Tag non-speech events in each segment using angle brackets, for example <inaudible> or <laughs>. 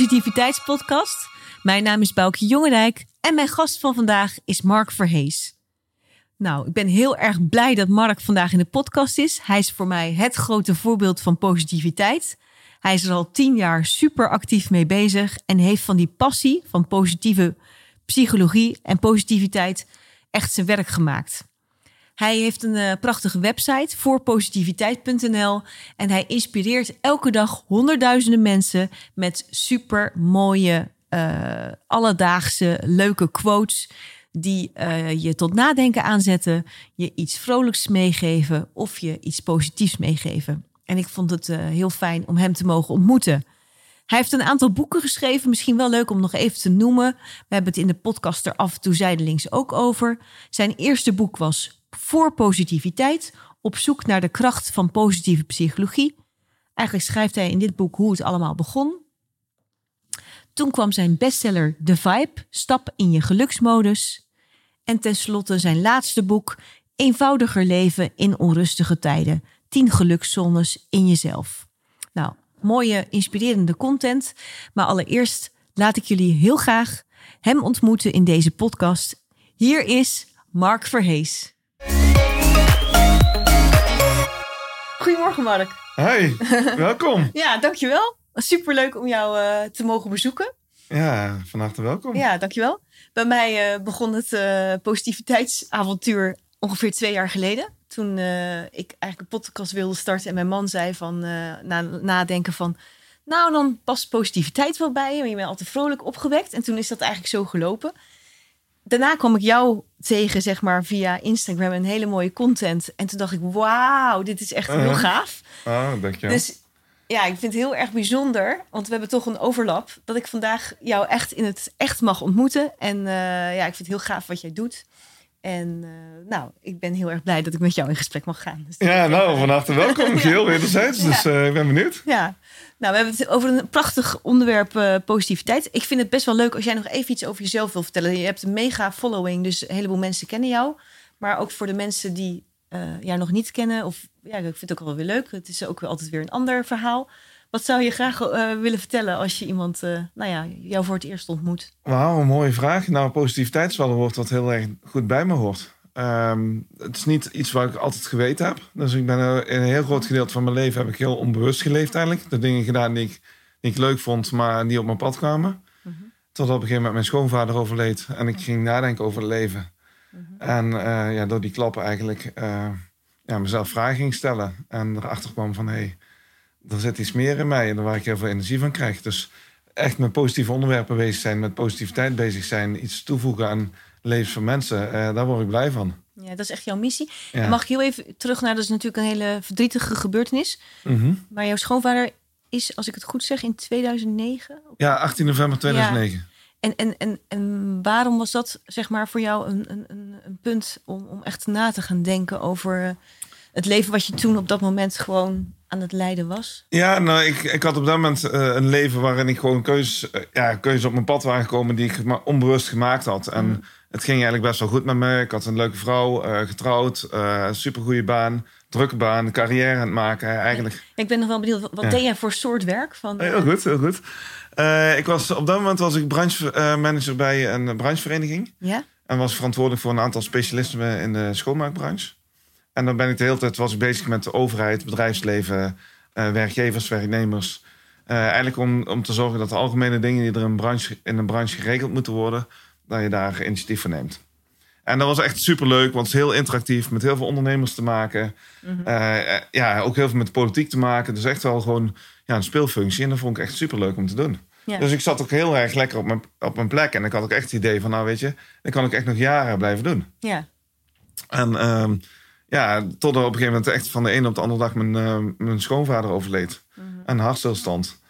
Positiviteitspodcast. Mijn naam is Boukje Jongerijk en mijn gast van vandaag is Mark Verhees. Nou, ik ben heel erg blij dat Mark vandaag in de podcast is. Hij is voor mij het grote voorbeeld van positiviteit. Hij is er al tien jaar super actief mee bezig en heeft van die passie van positieve psychologie en positiviteit echt zijn werk gemaakt. Hij heeft een uh, prachtige website voor positiviteit.nl en hij inspireert elke dag honderdduizenden mensen met super mooie, uh, alledaagse, leuke quotes die uh, je tot nadenken aanzetten, je iets vrolijks meegeven of je iets positiefs meegeven. En ik vond het heel fijn om hem te mogen ontmoeten. Hij heeft een aantal boeken geschreven, misschien wel leuk om nog even te noemen. We hebben het in de podcast er af en toe zijdelings ook over. Zijn eerste boek was voor positiviteit, op zoek naar de kracht van positieve psychologie. Eigenlijk schrijft hij in dit boek hoe het allemaal begon. Toen kwam zijn bestseller The Vibe, Stap in je geluksmodus. En tenslotte zijn laatste boek Eenvoudiger leven in onrustige tijden. 10 gelukszones in jezelf. Nou, mooie, inspirerende content. Maar allereerst laat ik jullie heel graag hem ontmoeten in deze podcast. Hier is Mark Verhees. Goedemorgen, Mark. Hi, <laughs> welkom. ja, dankjewel. Superleuk om jou uh, te mogen bezoeken. Ja, van harte welkom. Ja, dankjewel. Bij mij uh, begon het uh, positiviteitsavontuur ongeveer twee jaar geleden. Toen ik eigenlijk een podcast wilde starten en mijn man zei van na nadenken van... Nou, dan past positiviteit wel bij je, maar je bent altijd vrolijk opgewekt. En toen is dat eigenlijk zo gelopen daarna kwam ik jou tegen, zeg maar, via Instagram een hele mooie content. En toen dacht ik, wauw, dit is echt heel uh-huh. gaaf. Oh, dankjewel. Dus ja, ik vind het heel erg bijzonder, want we hebben toch een overlap, dat ik vandaag jou echt in het echt mag ontmoeten. En uh, ja, ik vind het heel gaaf wat jij doet. En uh, nou, ik ben heel erg blij dat ik met jou in gesprek mag gaan. Dus ja, nou, van harte welkom. <laughs> Wederzijds. Ja. Dus uh, ik ben benieuwd. Ja, nou, we hebben het over een prachtig onderwerp uh, positiviteit. Ik vind het best wel leuk als jij nog even iets over jezelf wil vertellen. Je hebt een mega following, dus een heleboel mensen kennen jou. Maar ook voor de mensen die jou nog niet kennen, of ja, ik vind het ook wel weer leuk. Het is ook altijd weer een ander verhaal. Wat zou je graag uh, willen vertellen als je iemand, uh, nou ja, jou voor het eerst ontmoet? Wauw, een mooie vraag. Nou, positiviteit is wel een woord wat heel erg goed bij me hoort. Um, het is niet iets wat ik altijd geweten heb. Dus ik ben in een heel groot gedeelte van mijn leven heb ik heel onbewust geleefd eigenlijk. De dingen gedaan die ik, die ik leuk vond, maar die op mijn pad kwamen. Mm -hmm. Tot op een gegeven moment mijn schoonvader overleed. En ik ging nadenken over het leven. Mm -hmm. En uh, ja, door die klappen eigenlijk ja, mezelf vragen ging stellen. En erachter kwam van, hé, hey, er zit iets meer in mij en waar ik heel veel energie van krijg. Dus echt met positieve onderwerpen bezig zijn, met positiviteit bezig zijn, iets toevoegen aan levens van mensen, eh, daar word ik blij van. Ja, dat is echt jouw missie. Ja. Mag ik heel even terug naar, dat is natuurlijk een hele verdrietige gebeurtenis. Mm -hmm. Maar jouw schoonvader is, als ik het goed zeg, in 2009? Ja, 18 november 2009. Ja. En, en, en, en waarom was dat zeg maar voor jou een, een, een punt om, om echt na te gaan denken over het leven wat je toen op dat moment gewoon aan het leiden was? Ja, nou, ik, ik had op dat moment uh, een leven waarin ik gewoon keuzes, uh, ja, keuzes op mijn pad waren gekomen die ik maar onbewust gemaakt had. En mm. het ging eigenlijk best wel goed met me. Ik had een leuke vrouw, uh, getrouwd, supergoeie baan, drukke baan, carrière aan het maken. Eigenlijk. Ik ben nog wel benieuwd, wat ja. deed jij voor soort werk? Van, heel goed, heel goed. ik was, op dat moment was ik branchemanager bij een branchevereniging. Ja? En was verantwoordelijk voor een aantal specialisten in de schoonmaakbranche. En dan ben ik de hele tijd was ik bezig met de overheid, bedrijfsleven, uh, werkgevers, werknemers. Uh, eigenlijk om, om te zorgen dat de algemene dingen die er in, branche, in een branche geregeld moeten worden, dat je daar initiatief voor neemt. En dat was echt superleuk, want het is heel interactief, met heel veel ondernemers te maken. Mm -hmm. uh, ja, ook heel veel met de politiek te maken. Dus echt wel gewoon ja, een speelfunctie. En dat vond ik echt superleuk om te doen. Ja. Dus ik zat ook heel erg lekker op mijn, op mijn plek. En ik had ook echt het idee van, nou weet je, dat kan ik echt nog jaren blijven doen. Ja. En um, ja, tot er op een gegeven moment echt van de ene op de andere dag mijn, uh, mijn schoonvader overleed. Mm -hmm. Een hartstilstand.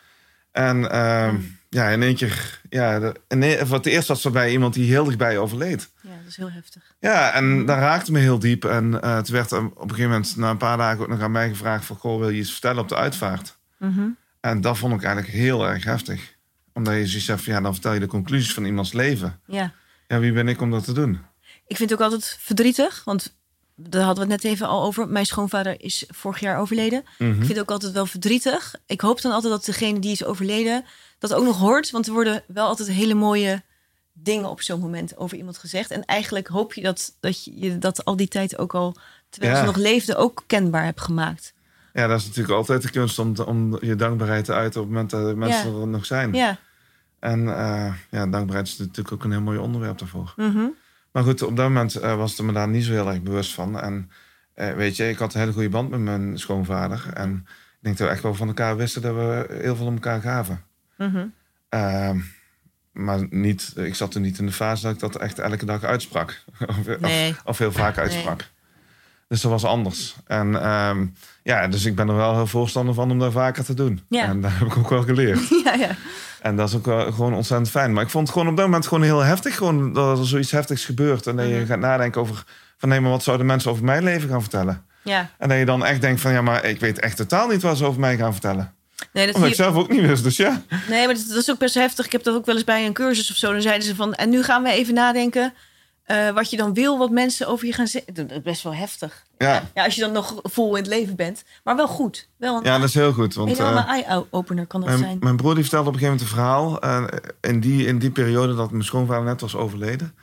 En uh, mm. ja, in één keer, ja, de, in, voor het eerst was er bij iemand die heel dichtbij overleed. Ja, dat is heel heftig. Ja, en mm. dat raakte me heel diep. En uh, het werd op een gegeven moment, na een paar dagen, ook nog aan mij gevraagd: van, Goh, wil je iets vertellen op de uitvaart? -hmm. En dat vond ik eigenlijk heel erg heftig. Omdat je zoiets zegt: ja, dan vertel je de conclusies van iemands leven. Ja. Ja, wie ben ik om dat te doen? Ik vind het ook altijd verdrietig, want daar hadden we het net even al over. Mijn schoonvader is vorig jaar overleden. Mhm. Ik vind het ook altijd wel verdrietig. Ik hoop dan altijd dat degene die is overleden, dat ook nog hoort. Want er worden wel altijd hele mooie dingen op zo'n moment over iemand gezegd. En eigenlijk hoop je dat, dat je dat al die tijd ook al, terwijl Ja. ze nog leefde, ook kenbaar hebt gemaakt. Ja, dat is natuurlijk altijd de kunst om, om je dankbaarheid te uiten op het moment dat de mensen Ja. er nog zijn. Ja. En eh, ja, dankbaarheid is natuurlijk ook een heel mooi onderwerp daarvoor. Mhm. Maar goed, op dat moment eh, was ik me daar niet zo heel erg bewust van. En eh, weet je, ik had een hele goede band met mijn schoonvader. En ik denk dat we echt wel van elkaar wisten dat we heel veel om elkaar gaven. Mhm. Ehm, maar niet, ik zat toen niet in de fase dat ik dat echt elke dag uitsprak. <laughs> of, Nee. of, of heel vaak uitsprak. Dus dat was anders. En ehm, ja, dus ik ben er wel heel voorstander van om dat vaker te doen. Ja. En dat heb ik ook wel geleerd. <laughs> ja, ja. En dat is ook wel gewoon ontzettend fijn. Maar ik vond het gewoon op dat moment gewoon heel heftig. Gewoon dat er zoiets heftigs gebeurt. En dat je Mhm. gaat nadenken over... van nee, maar wat zouden mensen over mijn leven gaan vertellen? ja. En dat je dan echt denkt van... ja, maar ik weet echt totaal niet wat ze over mij gaan vertellen. Nee, dat Omdat ik zelf ook niet wist. Dus ja. Nee, maar dat, dat is ook best heftig. Ik heb dat ook wel eens bij een cursus of zo. Dan zeiden ze van, en nu gaan we even nadenken eh, wat je dan wil, wat mensen over je gaan zeggen. Dat is best wel heftig. Ja. Ja, als je dan nog vol in het leven bent. Maar wel goed. Wel een ja, dat is heel goed. Want enorme eh, eye-opener kan dat mijn, zijn. mijn broer die vertelde op een gegeven moment een verhaal. eh, in, die, in die periode dat mijn schoonvader net was overleden.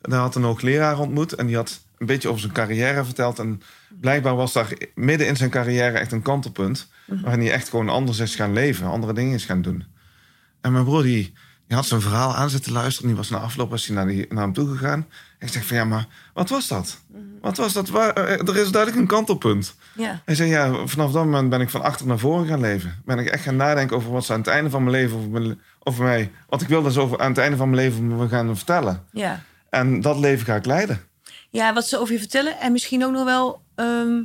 Daar had een hoogleraar ontmoet. En die had een beetje over zijn carrière verteld. En blijkbaar was daar midden in zijn carrière echt een kantelpunt. Mhm. Waarin hij echt gewoon anders is gaan leven. Andere dingen is gaan doen. En mijn broer die, die had zijn verhaal aan zitten luisteren. Die was na afloop was hij naar, die, naar hem toe gegaan. Ik zeg van ja, maar wat was dat? Mhm. Wat was dat? Waar, eh, er is duidelijk een kantelpunt. Ja, Hij zei ja, vanaf dat moment ben ik van achter naar voren gaan leven. Ben ik echt gaan nadenken over wat ze aan het einde van mijn leven over, mijn- over mij, wat ik wilde dus over aan het einde van mijn leven me gaan vertellen. ja. En dat leven ga ik leiden. ja, wat ze over je vertellen. En misschien ook nog wel, ehm,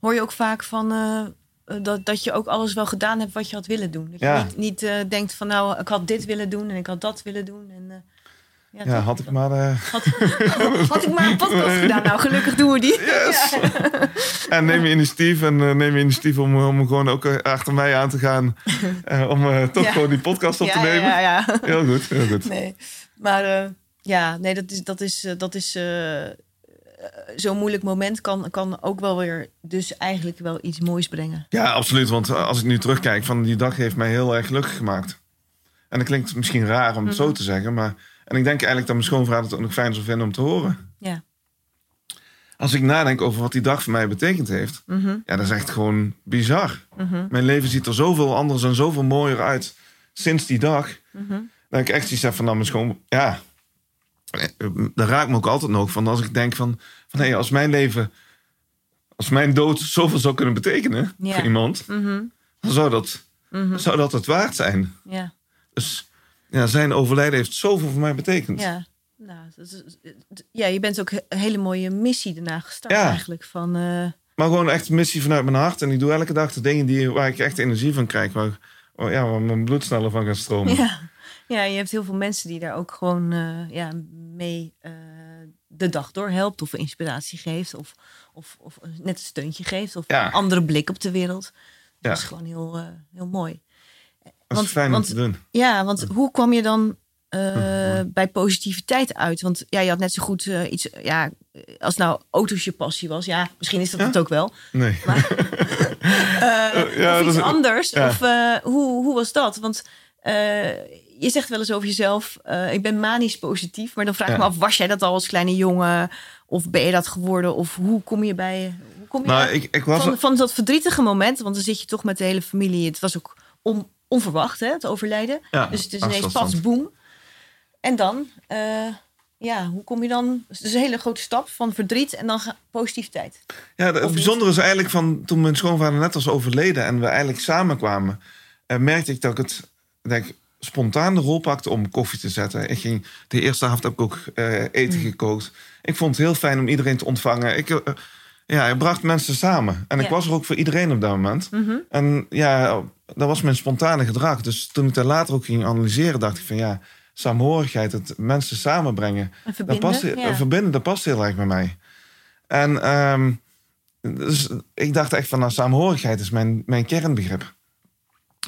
hoor je ook vaak van... eh, dat, dat je ook alles wel gedaan hebt wat je had willen doen. Dat je Ja. niet, niet eh, denkt van nou, ik had dit willen doen en ik had dat willen doen. En, eh, ja, Ja, had ik maar. eh, Had, <laughs> had ik maar een podcast gedaan. Nou, gelukkig doen we die. yes! <laughs> en neem je initiatief en eh, neem je initiatief om, om gewoon ook eh, achter mij aan te gaan. <laughs> eh, om eh, toch Ja. gewoon die podcast op te ja, nemen. ja, ja. Heel goed, heel goed. Nee, maar eh, ja, nee, dat is, dat is, eh, dat is eh, eh, zo'n moeilijk moment kan, kan ook wel weer dus eigenlijk wel iets moois brengen. Ja, absoluut. Want eh, als ik nu terugkijk, van die dag heeft mij heel erg gelukkig gemaakt. En dat klinkt misschien raar om het zo te zeggen, maar... En ik denk eigenlijk dat mijn schoonvader het ook nog fijn zou vinden om te horen. Ja. Als ik nadenk over wat die dag voor mij betekend heeft... Mhm, Ja, dat is echt gewoon bizar. mhm, Mijn leven ziet er zoveel anders en zoveel mooier uit sinds die dag. mhm. Dat ik echt zoiets heb van, nou, mijn schoon... Ja, eh, dat raakt me ook altijd nog van als ik denk van... van hé, als mijn leven... Als mijn dood zoveel zou kunnen betekenen Ja. voor iemand... Mhm, dan zou dat, mhm. zou dat het waard zijn. Ja, Dus ja, zijn overlijden heeft zoveel voor mij betekend. ja. Nou, is, ja, je bent ook een hele mooie missie daarna gestart Ja. eigenlijk. Van, eh, Maar gewoon echt een missie vanuit mijn hart. En ik doe elke dag de dingen die, waar ik echt energie van krijg. Waar, waar- ja, waar mijn bloed sneller van gaat stromen. ja. Ja, je hebt heel veel mensen die daar ook gewoon eh, ja, mee eh, de dag door helpt. Of inspiratie geeft. Of, of, of net een steuntje geeft. Of Ja. een andere blik op de wereld. Ja. Dat is gewoon heel, eh, heel mooi. Dat want- fijn want- om te doen. Ja, want hoe kwam je dan eh, bij positiviteit uit? Want ja, je had net zo goed iets... Ja, als nou auto's je passie was. Ja, misschien is dat Ja? het ook wel. Nee. <laughs> Ja, of dat iets is- anders. Of hoe, hoe was dat? Want je zegt wel eens over jezelf... eh, ik ben manisch positief. Maar dan vraag ik Ja. me af, was jij dat al als kleine jongen? Of ben je dat geworden? Of hoe kom je bij... Hoe kom je Nou, daar- ik, ik was... van, van dat verdrietige moment, want dan zit je toch met de hele familie. Het was ook on- onverwacht, hè, het overlijden. Ja, dus het is ineens pas boem. En dan, eh, ja, hoe kom je dan? Het is een hele grote stap van verdriet en dan positiviteit. Ja, het bijzondere is eigenlijk van toen mijn schoonvader net was overleden en we eigenlijk samenkwamen, eh, merkte ik dat ik het ik spontaan de rol pakte om koffie te zetten. Ik ging, de eerste avond heb ik ook eh, eten Mm. gekookt. Ik vond het heel fijn om iedereen te ontvangen. Ik, eh, ja, ik bracht mensen samen. En ik was er ook voor iedereen op dat moment. Mhm. En ja, dat was mijn spontane gedrag. Dus toen ik daar later ook ging analyseren, dacht ik van ja, saamhorigheid, het mensen samenbrengen. En Dat past, ja. Verbinden, dat past heel erg bij mij. En ehm, dus ik dacht echt van, nou, saamhorigheid is mijn, mijn kernbegrip.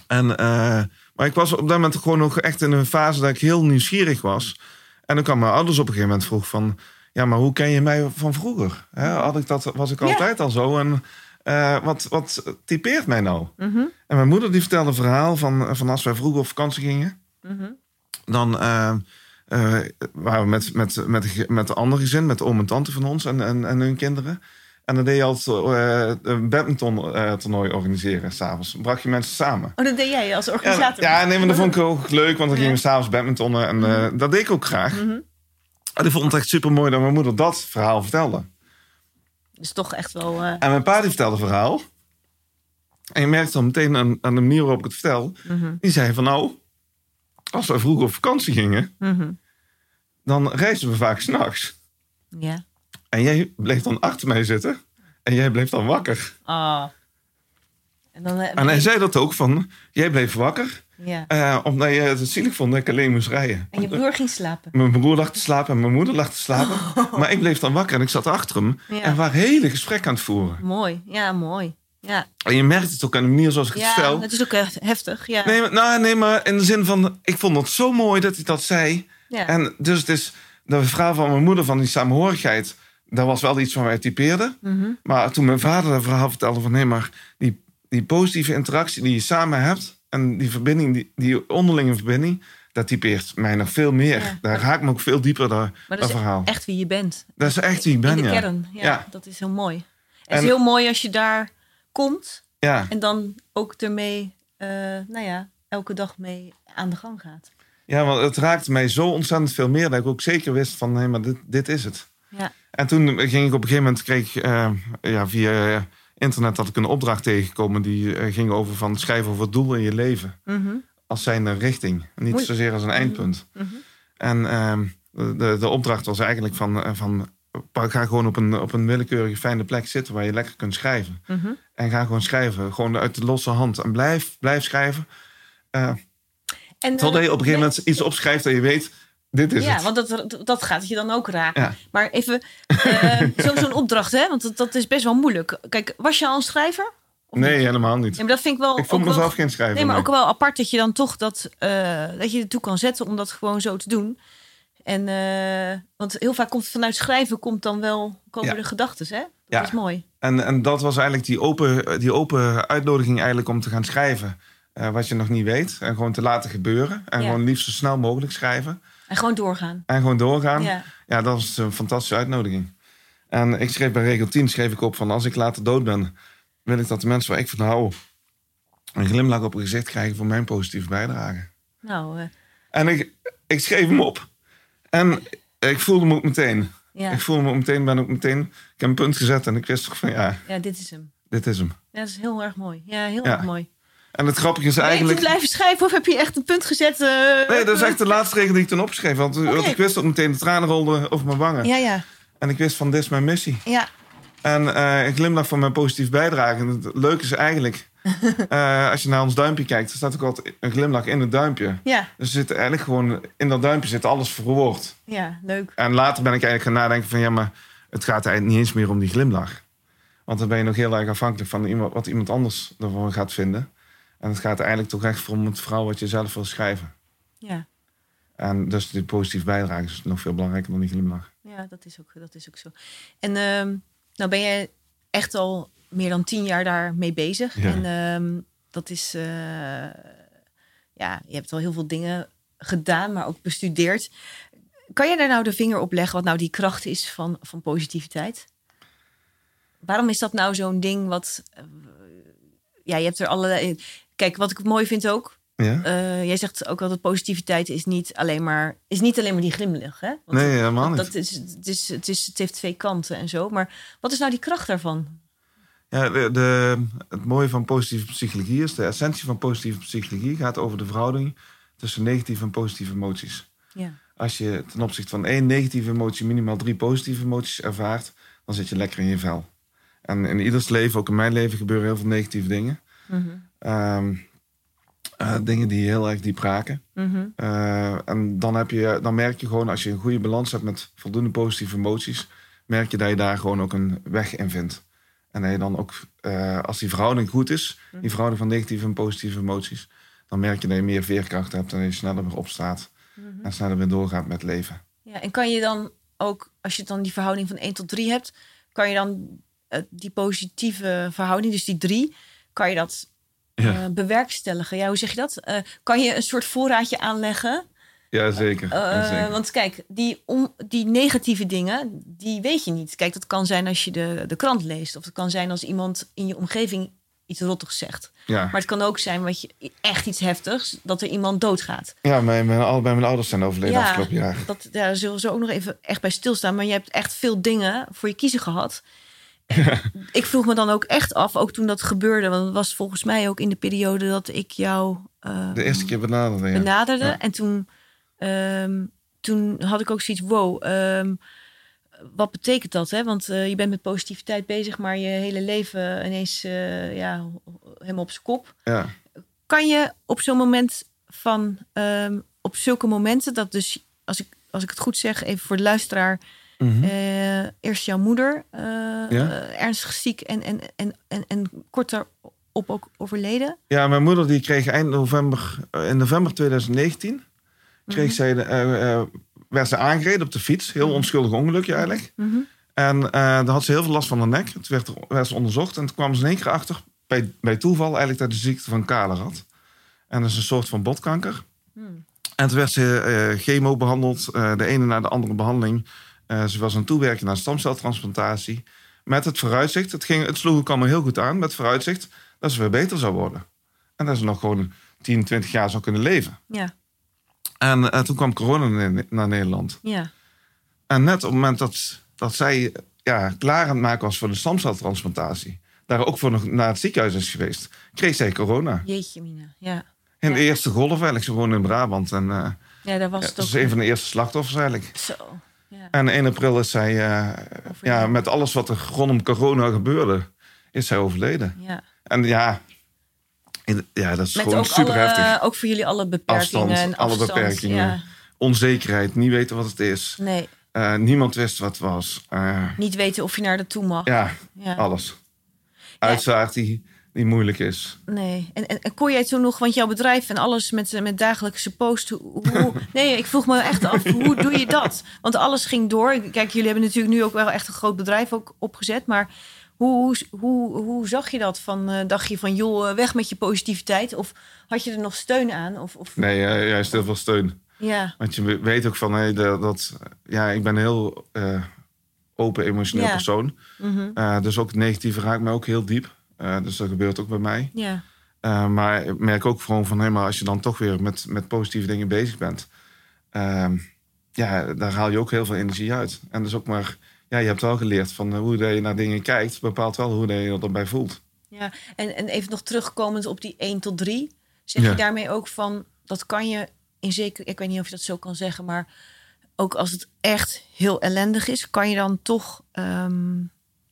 En, eh, maar ik was op dat moment gewoon nog echt in een fase dat ik heel nieuwsgierig was. En dan kwam mijn ouders op een gegeven moment vroeg van... Ja, maar hoe ken je mij van vroeger? Had ik dat, was ik Ja. altijd al zo? En eh, wat, wat typeert mij nou? Mhm. En mijn moeder die vertelde een verhaal van, van als wij vroeger op vakantie gingen. Mhm. Dan eh, eh, waren we met, met, met, met de andere gezin, met de oom en tante van ons en, en, en hun kinderen. En dan deed je altijd eh, een badminton eh, toernooi organiseren s'avonds. Bracht je mensen samen. Oh, dat deed jij als organisator? ja, nee, maar dat vond ik ook leuk, want dan gingen we s'avonds badmintonnen en eh, dat deed ik ook graag. Mhm. En ik vond het echt super mooi dat mijn moeder dat verhaal vertelde. Dus toch echt wel... En mijn pa die vertelde het verhaal. En je merkt dan meteen aan, aan de manier waarop ik het vertel. mhm, Die zei van nou, als we vroeger op vakantie gingen, mhm. dan reisden we vaak s'nachts. Ja. En jij bleef dan achter mij zitten. En jij bleef dan wakker. Ah. En dan... eh, En hij zei dat ook van, jij bleef wakker. Ja. eh, omdat je het zielig vond dat ik alleen moest rijden. En je broer ging slapen. Mijn broer lag te slapen en mijn moeder lag te slapen. Maar ik bleef dan wakker en ik zat achter hem. Ja. En we waren hele gesprekken aan het voeren. Mooi. Ja, mooi. Ja, En je merkt het ook aan de manier zoals ik het ja het is ook heftig. Ja. Nee, maar, nou, nee, maar in de zin van... Ik vond het zo mooi dat hij dat zei. ja. En dus het is... De verhaal van mijn moeder van die samenhorigheid... Dat was wel iets wat wij typeerden. Mhm. Maar toen mijn vader dat verhaal vertelde van... Nee, maar die, die positieve interactie die je samen hebt... En die verbinding, die, die onderlinge verbinding... Dat typeert mij nog veel meer. Ja. Daar raakt me ook veel dieper, dat, Maar dat, dat is verhaal. echt wie je bent. Dat is echt wie ik ben, In de ja. kern. Ja, Ja. Dat is heel mooi. Het En- is heel mooi als je daar komt Ja. en dan ook ermee, eh, nou ja, elke dag mee aan de gang gaat. ja, want het raakte mij zo ontzettend veel meer... dat ik ook zeker wist van... Nee, maar dit, dit is het. Ja. En toen ging ik op een gegeven moment... kreeg ik, eh, ja, via eh, internet had ik een opdracht tegengekomen... die eh, ging over van schrijven over het doel in je leven. Mhm. Als zijn een richting. Niet zozeer als een eindpunt. Mhm. En ehm, de, de opdracht was eigenlijk van... van ga gewoon op een, op een willekeurige fijne plek zitten... waar je lekker kunt schrijven. Mhm. En ga gewoon schrijven. Gewoon uit de losse hand. En blijf, blijf schrijven. En, totdat je op een gegeven moment iets opschrijft... dat je weet, dit is ja, het. want dat, dat gaat je dan ook raken. Ja. Maar even, eh, <laughs> zo- zo'n opdracht, hè? Want dat, dat is best wel moeilijk. Kijk, was je al een schrijver? Nee, niet? helemaal niet. Ja, maar dat vind ik wel. Ik vond wel- mezelf geen schrijver. Nee, maar nee. ook wel apart dat je dan toch dat, eh, dat je ertoe kan zetten om dat gewoon zo te doen. En, eh, want heel vaak komt vanuit schrijven komt dan wel komen Ja. de gedachten, hè? Dat Ja. is mooi. En, en dat was eigenlijk die open, die open uitnodiging eigenlijk om te gaan schrijven. wat je nog niet weet. En gewoon te laten gebeuren. En gewoon liefst zo snel mogelijk schrijven. En gewoon doorgaan. En gewoon doorgaan. Ja. Ja, dat was een fantastische uitnodiging. En ik schreef bij regel 10 schreef ik op van als ik later dood ben, wil ik dat de mensen waar ik van hou een glimlach op hun gezicht krijgen voor mijn positieve bijdrage. Nou, eh, En ik, ik schreef hem op. En ik voelde me ook meteen. ja. Ik voelde me ook meteen, ben ook meteen, ik heb een punt gezet en ik wist toch van ja, ja, dit is hem. dit is hem. Ja, dat is heel erg mooi. Ja, heel Ja. erg mooi. En het grappige is je eigenlijk... toen blijven schrijven of heb je echt een punt gezet? eh? Nee, dat is echt de laatste regel die ik toen opgeschreven had. Want ik wist ook meteen, de tranen rolden over mijn wangen. Ja, ja. En ik wist van, dit is mijn missie. Ja, En eh ik glimlach van mijn positief bijdrage. En het leuke is eigenlijk, <laughs> eh, als je naar ons duimpje kijkt, er staat ook altijd een glimlach in het duimpje. ja, Dus er zit eigenlijk gewoon, in dat duimpje zit alles verwoord. ja, leuk. En later ben ik eigenlijk gaan nadenken van, ja, maar het gaat eigenlijk niet eens meer om die glimlach. Want dan ben je nog heel erg afhankelijk van iemand, wat iemand anders ervan gaat vinden. En het gaat eigenlijk toch echt om het verhaal wat je zelf wil schrijven. Ja, En dus die positief bijdrage is nog veel belangrijker dan die glimlach. ja dat, is ook, dat is ook zo. En ehm, nou ben je echt al meer dan tien jaar daarmee bezig. Ja. En ehm, dat is, eh, ja, je hebt al heel veel dingen gedaan, maar ook bestudeerd. Kan je daar nou de vinger op leggen wat nou die kracht is van, van positiviteit? Waarom is dat nou zo'n ding wat... eh, ja, je hebt er allerlei... Kijk, wat ik mooi vind ook... Ja? eh, jij zegt ook altijd positiviteit is niet alleen maar, is niet alleen maar die glimlach. Hè? Want Nee, helemaal niet. dat is, het, is, het, is, het heeft twee kanten en zo. Maar wat is nou die kracht daarvan? Ja, de, de- het mooie van positieve psychologie is, de essentie van positieve psychologie gaat over de verhouding tussen negatieve en positieve emoties. Ja, Als je ten opzichte van één negatieve emotie minimaal drie positieve emoties ervaart, dan zit je lekker in je vel. En in ieders leven, ook in mijn leven, gebeuren heel veel negatieve dingen. Ehm, eh, dingen die heel erg diep raken. Eh, en dan, heb je, dan merk je gewoon, als je een goede balans hebt met voldoende positieve emoties, merk je dat je daar gewoon ook een weg in vindt. En dat je dan ook, eh, als die verhouding goed is, die verhouding van negatieve en positieve emoties, dan merk je dat je meer veerkracht hebt en dat je sneller weer opstaat en sneller weer doorgaat met leven. ja, en kan je dan ook, als je dan die verhouding van 1 tot 3 hebt, kan je dan die positieve verhouding, dus die 3, kan je dat Ja. eh, bewerkstelligen. Ja, hoe zeg je dat? Eh, kan je een soort voorraadje aanleggen? Ja, zeker. Eh, zeker. want kijk, die, om, die negatieve dingen, die weet je niet. Kijk, dat kan zijn als je de, de krant leest. Of het kan zijn als iemand in je omgeving iets rottigs zegt. ja. Maar het kan ook zijn wat je, echt iets heftigs, dat er iemand doodgaat. ja, mijn, mijn, allebei mijn ouders zijn overleden Ja. afgelopen jaar. Dat, ja, daar zullen zo ook nog even echt bij stilstaan. Maar je hebt echt veel dingen voor je kiezen gehad. <laughs> Ik vroeg me dan ook echt af, ook toen dat gebeurde. Want het was volgens mij ook in de periode dat ik jou De eerste keer benaderde, ja. benaderde. Ja. En toen, ehm, toen had ik ook zoiets, wow, ehm, wat betekent dat? Hè? Want eh, je bent met positiviteit bezig, maar je hele leven ineens eh, ja, helemaal op zijn kop. Ja. Kan je op zo'n moment van, ehm, op zulke momenten, dat dus, als ik, als ik het goed zeg, even voor de luisteraar, Mhm. eh, eerst jouw moeder eh, Ja. eh, ernstig ziek en, en, en, en, en kort daarop ook overleden. Ja, mijn moeder die kreeg eind november, in november 2019, kreeg Mhm. zij de, werd ze aangereden op de fiets. Heel onschuldig ongelukje eigenlijk. Mhm. En daar had ze heel veel last van haar nek. Het werd, werd ze onderzocht en toen kwam ze in één keer achter, bij, bij toeval eigenlijk, dat ze de ziekte van Kaler had. En dat is een soort van botkanker. Hmm. En toen werd ze chemo behandeld, eh, de ene na de andere behandeling. Eh, ze was aan het toewerken naar stamceltransplantatie. Met het vooruitzicht, het, ging, het sloeg ook allemaal heel goed aan, met het vooruitzicht dat ze weer beter zou worden. En dat ze nog gewoon 10, 20 jaar zou kunnen leven. Ja, En eh, toen kwam corona naar- Nederland. ja, En net op het moment dat, dat zij ja, klaar aan het maken was voor de stamceltransplantatie, daar ook voor nog naar het ziekenhuis is geweest, kreeg zij corona. jeetje mina. Ja, In de Ja. eerste golf eigenlijk. Ze woonde in Brabant. En eh ja daar was ja, dat ook. is een van de eerste slachtoffers eigenlijk. Zo, ja. En 1 april is zij, eh, ja, met alles wat er rondom corona gebeurde, is zij overleden. ja. En ja, in- ja dat is Met gewoon super alle, heftig. ook voor jullie alle beperkingen. Afstand, en alle afstand, beperkingen. Ja. Onzekerheid, niet weten wat het is. Nee, Eh, niemand wist wat het was. Eh, niet weten of je naar de toe mag. ja, Ja. alles. Uitvaart die, die moeilijk is. Nee. En, en, en kon jij toen nog, want jouw bedrijf en alles met, met dagelijkse post. Hoe, <laughs> nee, ik vroeg me echt af, hoe doe je dat? Want alles ging door. Kijk, jullie hebben natuurlijk nu ook wel echt een groot bedrijf ook opgezet. Maar hoe, hoe, hoe, zag je dat? Van, eh, dacht je van, joh, eh, weg met je positiviteit? Of had je er nog steun aan? Of, of, Nee, eh, juist heel veel steun. Ja, Want je weet ook van, hey, dat, dat, ja, ik ben een heel eh, open, emotioneel Ja. persoon. Eh, dus ook het negatieve raakt me ook heel diep. Eh, dus dat gebeurt ook bij mij. ja, Eh, maar ik merk ook gewoon van, hé, maar als je dan toch weer met, met positieve dingen bezig bent, ehm, ja, daar haal je ook heel veel energie uit. En dus ook maar, ja, je hebt wel geleerd van eh, hoe dat je naar dingen kijkt, bepaalt wel hoe dat je erbij voelt. ja. En, en even nog terugkomend op die 1 tot 3. Zeg Ja. je daarmee ook van, dat kan je in zeker, ik weet niet of je dat zo kan zeggen, maar ook als het echt heel ellendig is, kan je dan toch ehm,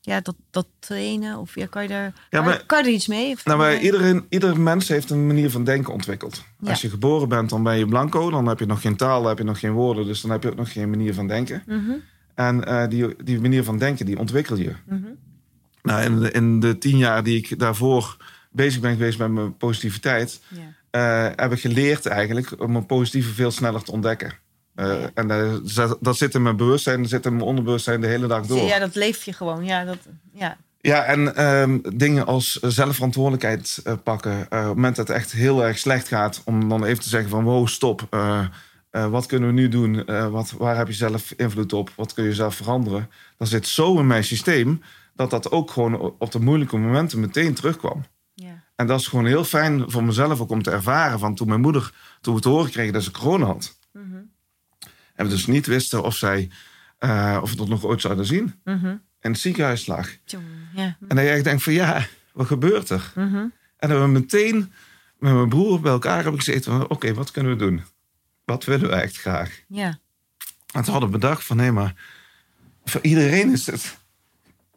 ja, dat, dat trainen? Of ja, kan, je daar, Ja, kan, maar- kan je er iets mee? Of- Nou, maar iedereen, ieder mens heeft een manier van denken ontwikkeld. Ja. Als je geboren bent, dan ben je blanco. Dan heb je nog geen taal, dan heb je nog geen woorden. Dus dan heb je ook nog geen manier van denken. Mhm, En eh, die, die manier van denken, die ontwikkel je. mhm. Nou, in, de, in de tien jaar die ik daarvoor bezig ben geweest met mijn positiviteit... Eh, heb ik geleerd eigenlijk om mijn positieve veel sneller te ontdekken. Eh, Ja. En dat, zit- dat zit in mijn bewustzijn, dat zit in mijn onderbewustzijn de hele dag door. ja, dat leef je gewoon. Ja, dat, ja. Ja, en ehm, dingen als zelfverantwoordelijkheid eh, pakken. Eh, op het moment dat het echt heel erg slecht gaat, om dan even te zeggen van wow, stop. Eh, eh, wat kunnen we nu doen? Eh, wat, waar heb je zelf invloed op? Wat kun je zelf veranderen? Dat zit zo in mijn systeem dat dat ook gewoon op de moeilijke momenten meteen terugkwam. ja. En dat is gewoon heel fijn voor mezelf ook om te ervaren. Van toen mijn moeder, toen we te horen kregen dat ze corona had. En we dus niet wisten of zij, eh, of we dat nog ooit zouden zien. mhm. In het ziekenhuis lag. Ja. En dat je echt denkt van ja, wat gebeurt er? Mhm. En dan hebben we meteen met mijn broer bij elkaar hebben gezeten van... oké, wat kunnen we doen? Wat willen we echt graag? Ja. En toen hadden we bedacht van... nee, maar voor iedereen is het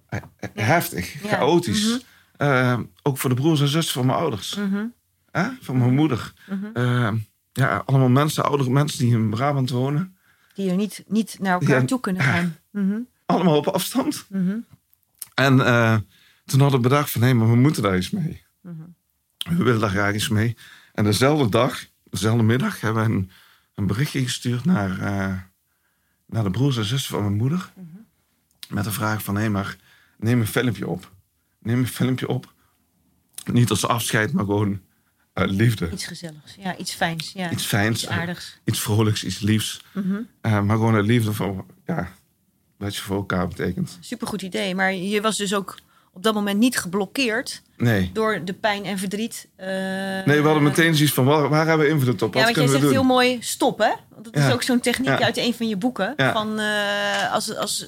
eh, eh, heftig, Ja. chaotisch. Mhm. Ook voor de broers en zussen van mijn ouders. Mhm? Van mijn moeder. ja, allemaal mensen, oudere mensen die in Brabant wonen. Die er niet, niet naar elkaar Ja. toe kunnen gaan. Mhm, Allemaal op afstand. mhm, En eh, toen hadden we bedacht van... nee, maar we moeten daar iets mee. mhm. We willen daar graag iets mee. En dezelfde dag, dezelfde middag, hebben we een, een berichtje gestuurd naar, eh, naar de broers en zussen van mijn moeder. Met de vraag van, hé, maar neem een filmpje op. Neem een filmpje op Niet als afscheid, maar gewoon uit liefde. Iets gezelligs. Ja, iets fijns. Ja. Iets fijns, Iets aardigs. iets vrolijks, iets liefs. Mhm. Eh, maar gewoon uit liefde voor, ja, wat je voor elkaar betekent. Supergoed idee. Maar je was dus ook op dat moment niet geblokkeerd Nee. door de pijn en verdriet. eh, Nee, we hadden meteen zoiets van, waar, waar hebben we invloed op? Ja, want jij zegt doen? heel mooi stop, hè? Want dat is ook zo'n techniek Ja. uit een van je boeken. Ja. Van eh, als, als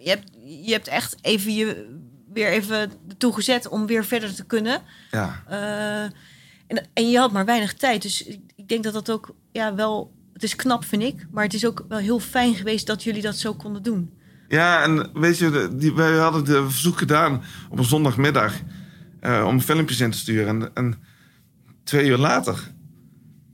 je hebt, je hebt echt even je weer even ertoe gezet om weer verder te kunnen. Ja. Eh, en, en je had maar weinig tijd. Dus ik, denk dat dat ook ja, wel. Het is knap, vind ik. Maar het is ook wel heel fijn geweest dat jullie dat zo konden doen. Ja, en weet je, die, wij hadden de verzoek gedaan op een zondagmiddag eh, om filmpjes in te sturen. En, en twee uur later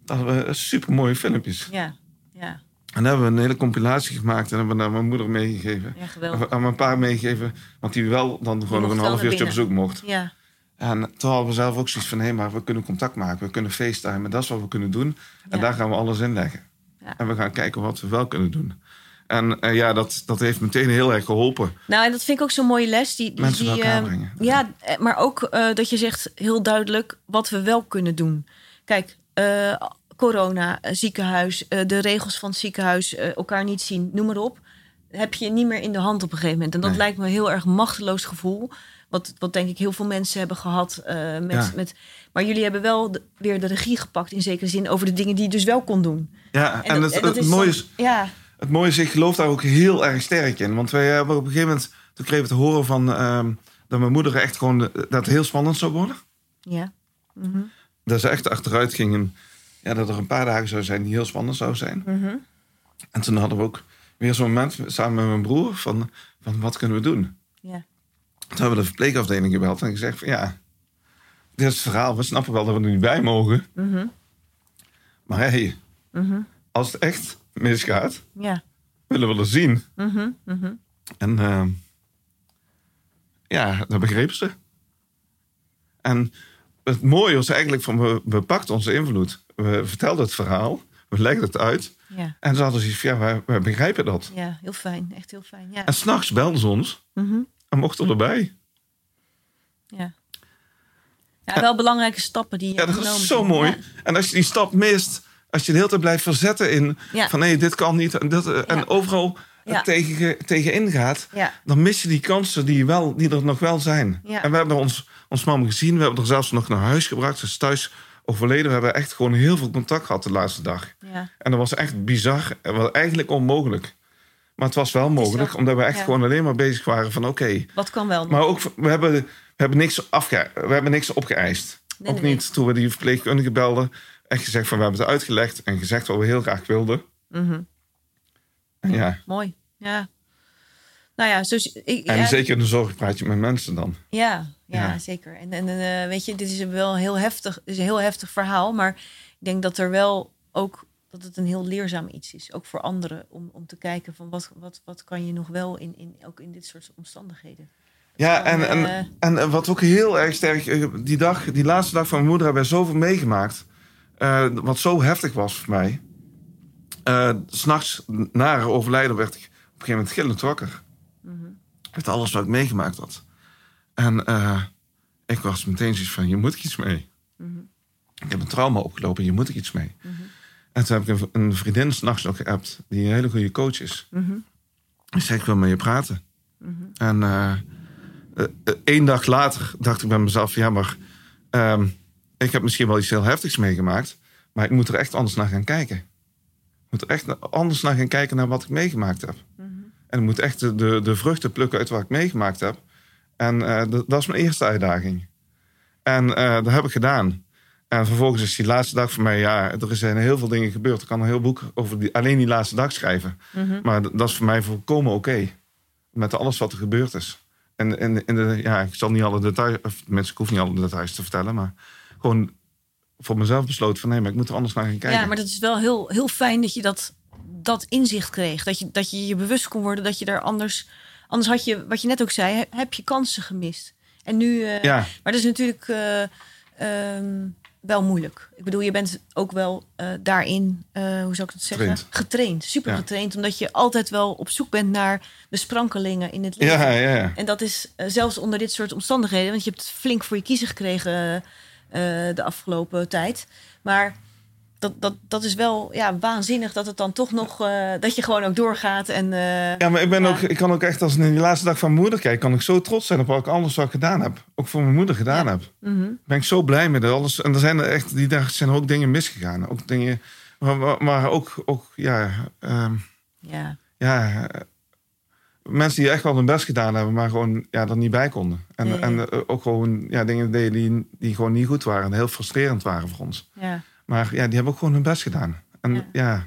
hadden we super mooie filmpjes. Ja, ja, En dan hebben we een hele compilatie gemaakt en hebben we naar mijn moeder meegegeven. ja geweldig. Aan mijn pa meegegeven, want die wel dan gewoon nog een half uurtje op bezoek mocht. Ja, En toen hadden we zelf ook zoiets van, hé, maar we kunnen contact maken, we kunnen facetimen, dat is wat we kunnen doen. En Ja. daar gaan we alles in leggen. Ja. En we gaan kijken wat we wel kunnen doen. En eh, ja, dat, dat heeft meteen heel erg geholpen. Nou, en dat vind ik ook zo'n mooie les. Die, die, Mensen die, elkaar eh, brengen. Ja, eh, maar ook dat je zegt heel duidelijk wat we wel kunnen doen. Kijk, corona, ziekenhuis, de regels van het ziekenhuis, elkaar niet zien, noem maar op. Heb je niet meer in de hand op een gegeven moment. En dat Nee. lijkt me een heel erg machteloos gevoel. Wat, wat denk ik heel veel mensen hebben gehad. eh, met, Ja. met, maar jullie hebben wel de- weer de regie gepakt in zekere zin over de dingen die je dus wel kon doen. Ja, en, dat- het, en dat het is mooie dan- is, Ja, Het mooie is, ik geloof daar ook heel erg sterk in. Want wij hebben op een gegeven moment, toen kregen we te horen van ehm, dat mijn moeder echt gewoon, eh, dat het heel spannend zou worden. ja. Mhm, Dat ze echt achteruit gingen. Ja, dat er een paar dagen zou zijn die heel spannend zou zijn. mhm. En toen hadden we ook weer zo'n moment samen met mijn broer van, van wat kunnen we doen? Ja. Toen hebben we de verpleegafdeling gebeld en gezegd van ja, dit is het verhaal. We snappen wel dat we er niet bij mogen. Mhm, Maar hey, mhm. als het echt misgaat, Ja. willen we er zien. Mhm. En ehm, ja, dat begrepen ze. En het mooie was eigenlijk van we, we pakten onze invloed. We vertelden het verhaal, we legden het uit. Ja. En ze hadden zoiets van, ja, wij, wij begrijpen dat. Ja, heel fijn. Echt heel fijn. Ja. En s'nachts belden ze ons mochten erbij. ja. ja, wel belangrijke stappen die je Ja, dat is zo mooi. Ja. En als je die stap mist, als je de hele tijd blijft verzetten in Ja. van nee, dit kan niet. En, eh, en Ja. overal Ja. tegen, tegenin gaat. Ja. dan mis je die kansen die, wel, die er nog wel zijn. Ja. En we hebben ons, ons mam gezien. We hebben er zelfs nog naar huis gebracht. Ze is thuis overleden. We hebben echt gewoon heel veel contact gehad de laatste dag. Ja. En dat was echt bizar. En was eigenlijk onmogelijk. Maar het was wel mogelijk, omdat we echt ja. gewoon alleen maar bezig waren van oké. Wat kan wel? Maar ook, we hebben, we, hebben niks afge, we hebben niks opgeëist. Nee, ook nee, niet toen we die verpleegkundige belden. Echt gezegd van we hebben het uitgelegd en gezegd wat we heel graag wilden. Mhm. En ja, Mooi. Ja. Nou ja, dus ik, en ja, zeker in de zorg praat je met mensen dan. Ja, ja, Ja. zeker. En, en eh, weet je, dit is wel heel heftig, is een heel heftig verhaal, maar ik denk dat er wel ook dat het een heel leerzaam iets is, ook voor anderen, om, om te kijken van wat, wat, wat kan je nog wel in, in ook in dit soort omstandigheden. Ja, en, en, eh, en eh, wat ook heel erg sterk... eh, Die dag, die laatste dag van mijn moeder hebben wij zoveel meegemaakt. wat zo heftig was voor mij. S S'nachts, na haar overlijden, werd ik op een gegeven moment gillend wakker. mhm. Met alles wat ik meegemaakt had. En ik was meteen zoiets van, je moet iets mee. Mhm. Ik heb een trauma opgelopen, je moet er iets mee. Mhm. En toen heb ik een, een vriendin s'nachts nog geappt, die een hele goede coach is. Mhm. Ik zei, ik wil met je praten. Mhm. En eh, eh, eh, één dag later dacht ik bij mezelf: ja, maar ehm, ik heb misschien wel iets heel heftigs meegemaakt, maar ik moet er echt anders naar gaan kijken. Ik moet er echt anders naar gaan kijken naar wat ik meegemaakt heb. Mhm. En ik moet echt de, de, de vruchten plukken uit wat ik meegemaakt heb. En dat, dat is mijn eerste uitdaging. En dat heb ik gedaan. En vervolgens is die laatste dag voor mij, ja, er zijn heel veel dingen gebeurd. Ik kan een heel boek over die, alleen die laatste dag schrijven. Mhm. Maar dat is voor mij volkomen oké. Met alles wat er gebeurd is. En, en, en de, ja, ik zal niet alle details, of mensen, ik hoef niet alle details te vertellen, maar gewoon voor mezelf besloten van nee, maar ik moet er anders naar gaan kijken. Ja, maar dat is wel heel, heel fijn dat je dat, dat inzicht kreeg. Dat je, dat je je bewust kon worden dat je daar anders... Anders had je, wat je net ook zei, he- heb je kansen gemist. En nu... eh, ja, Maar dat is natuurlijk... eh, ehm, wel moeilijk. Ik bedoel, je bent ook wel eh, daarin, eh, hoe zou ik het zeggen? Getraind. Getraind, super Ja. getraind. Omdat je altijd wel op zoek bent naar de sprankelingen in het leven. Ja, ja, ja. En dat is eh, zelfs onder dit soort omstandigheden. Want je hebt het flink voor je kiezen gekregen de afgelopen tijd. Maar dat, dat, dat is wel ja, waanzinnig dat het dan toch nog... eh, dat je gewoon ook doorgaat. En, eh, Ja, maar ik, ben Ja. ook, ik kan ook echt, als ik naar die laatste dag van mijn moeder kijk, kan ik zo trots zijn op wat ik alles wat ik gedaan heb. Ook voor mijn moeder gedaan Ja. heb. mhm. ben ik zo blij met alles. En er zijn er echt, die dag zijn er ook dingen misgegaan. Ook dingen, maar, maar- ook, ook ja, ehm, ja. ja, mensen die echt wel hun best gedaan hebben, maar gewoon ja, er niet bij konden. En, Nee. en eh, ook gewoon ja, dingen deden die, die gewoon niet goed waren en heel frustrerend waren voor ons. ja. Maar ja, die hebben ook gewoon hun best gedaan. En Ja. ja,